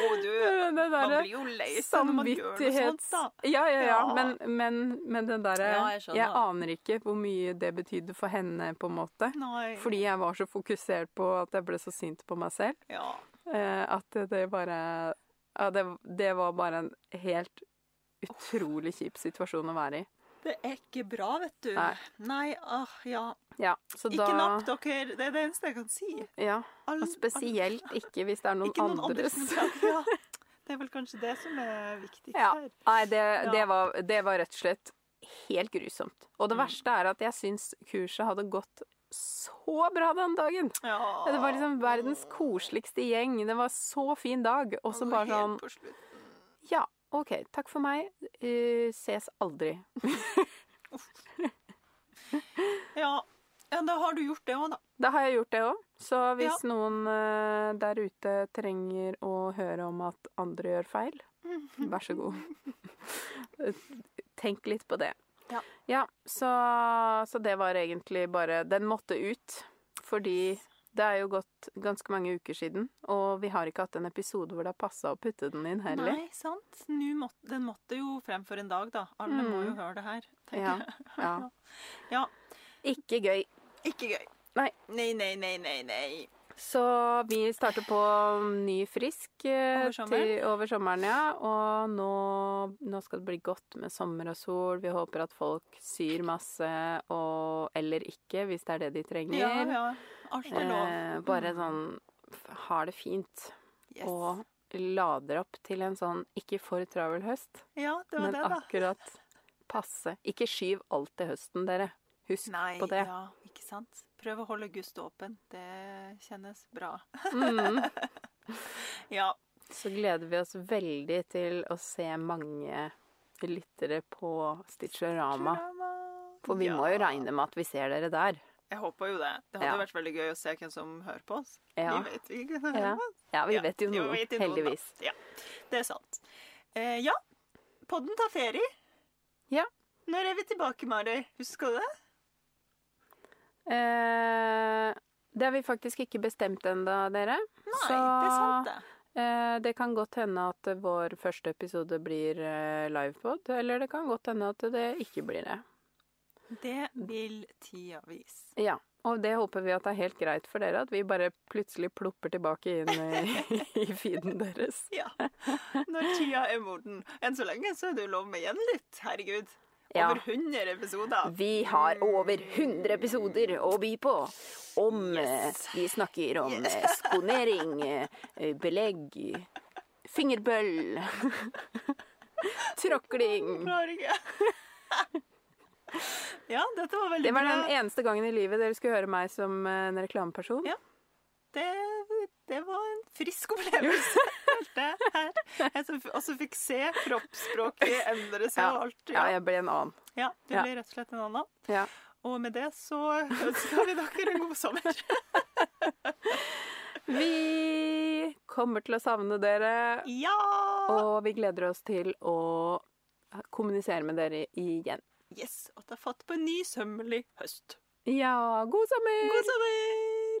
Jo, du Man blir jo lei seg når man gjør noe sånt, da. Ja, ja, ja. Men, men, men den derre Ja, jeg, jeg aner ikke hvor mye det betydde for henne, på en måte. Nei. Fordi jeg var så fokusert på at jeg ble så sint på meg selv. Ja. Eh, at det, bare Ja, det, det var bare en helt utrolig kjip situasjon å være i. Det er ikke bra, vet du. Nei. Nei, ah, ja. Ja, så Ikke da napp dere. Det er det eneste jeg kan si. Ja, All- og spesielt ikke hvis det er noen, noen andre andres. som ja. Det er vel kanskje det som er viktigst Ja. her. Nei, det, det, var, det var rett og slett helt grusomt. Og det Mm. verste er at jeg syns kurset hadde gått så bra den dagen. Ja. Det var liksom verdens koseligste gjeng. Det var så fin dag. Og så bare sånn. Ja, OK, takk for meg. Uh, ses aldri. Ja. Ja, da har du gjort det òg, da. Da har jeg gjort det òg. Så hvis Ja. noen eh, der ute trenger å høre om at andre gjør feil, vær så god. Tenk litt på det. Ja. så, så det var egentlig bare Den måtte ut. Fordi det er jo gått ganske mange uker siden, og vi har ikke hatt en episode hvor det har passa å putte den inn heller. Nei, sant. Nu måtte, den måtte jo frem for en dag, da. Alle må jo Mm. høre det her. Ja, ja. ja. Ikke gøy. Ikke gøy. Nei. Nei, nei, nei, nei. nei. Så vi starter på ny frisk eh, Over sommeren. til, over sommeren, ja. Og nå, nå skal det bli godt med sommer og sol. Vi håper at folk syr masse, og, eller ikke, hvis det er det de trenger. Ja, ja. Alt er lov. Eh, bare sånn har det fint. Yes. Og lader opp til en sånn ikke for travel høst, Ja, det var men det, da. akkurat passe. Ikke skyv alt til høsten, dere. Husk Nei, på det. ja, ikke sant. Prøv å holde Gust åpen. Det kjennes bra. Mm. Ja. Så gleder vi oss veldig til å se mange lyttere på Stitcherama. For vi Ja. må jo regne med at vi ser dere der. Jeg håper jo det. Det hadde Ja. vært veldig gøy å se hvem som hører på oss. Ja, Vi vet jo ikke Ja. ja vi vet jo noe, heldigvis. Ja, det er sant. Eh, ja, podden tar ferie. Ja. Når er vi tilbake, Mari? Husker du det? Eh, det har vi faktisk ikke bestemt ennå, dere. Nei, Så det er sant, det. eh, det kan godt hende at vår første episode blir eh, livepod, eller det kan godt hende at det ikke blir det. Det vil tida vise. Ja, og det håper vi at det er helt greit for dere, at vi bare plutselig plopper tilbake inn i, i feeden deres. Ja. Når tida er moden. Enn så lenge så er det jo lov med gjenlytt. Herregud. Ja. Over 100 episoder. Vi har over 100 episoder å by på. Om Yes. eh, Vi snakker om yes. skonering, eh, belegg, fingerbøll, tråkling. Ja, dette var veldig Det var bra. den eneste gangen i livet dere skulle høre meg som eh, en reklameperson. Ja. Det, det var en frisk opplevelse. Jeg her. Og så fikk se kroppsspråket endre seg Ja. og alt. Ja, Ja, jeg ble en annen. ja du ble rett og slett en annen. Ja. Og med det så ønsker vi dere en god sommer. Vi kommer til å savne dere, Ja! og vi gleder oss til å kommunisere med dere igjen. Yes, og ta fatt på en ny sømmelig høst. Ja, god sommer! God sommer!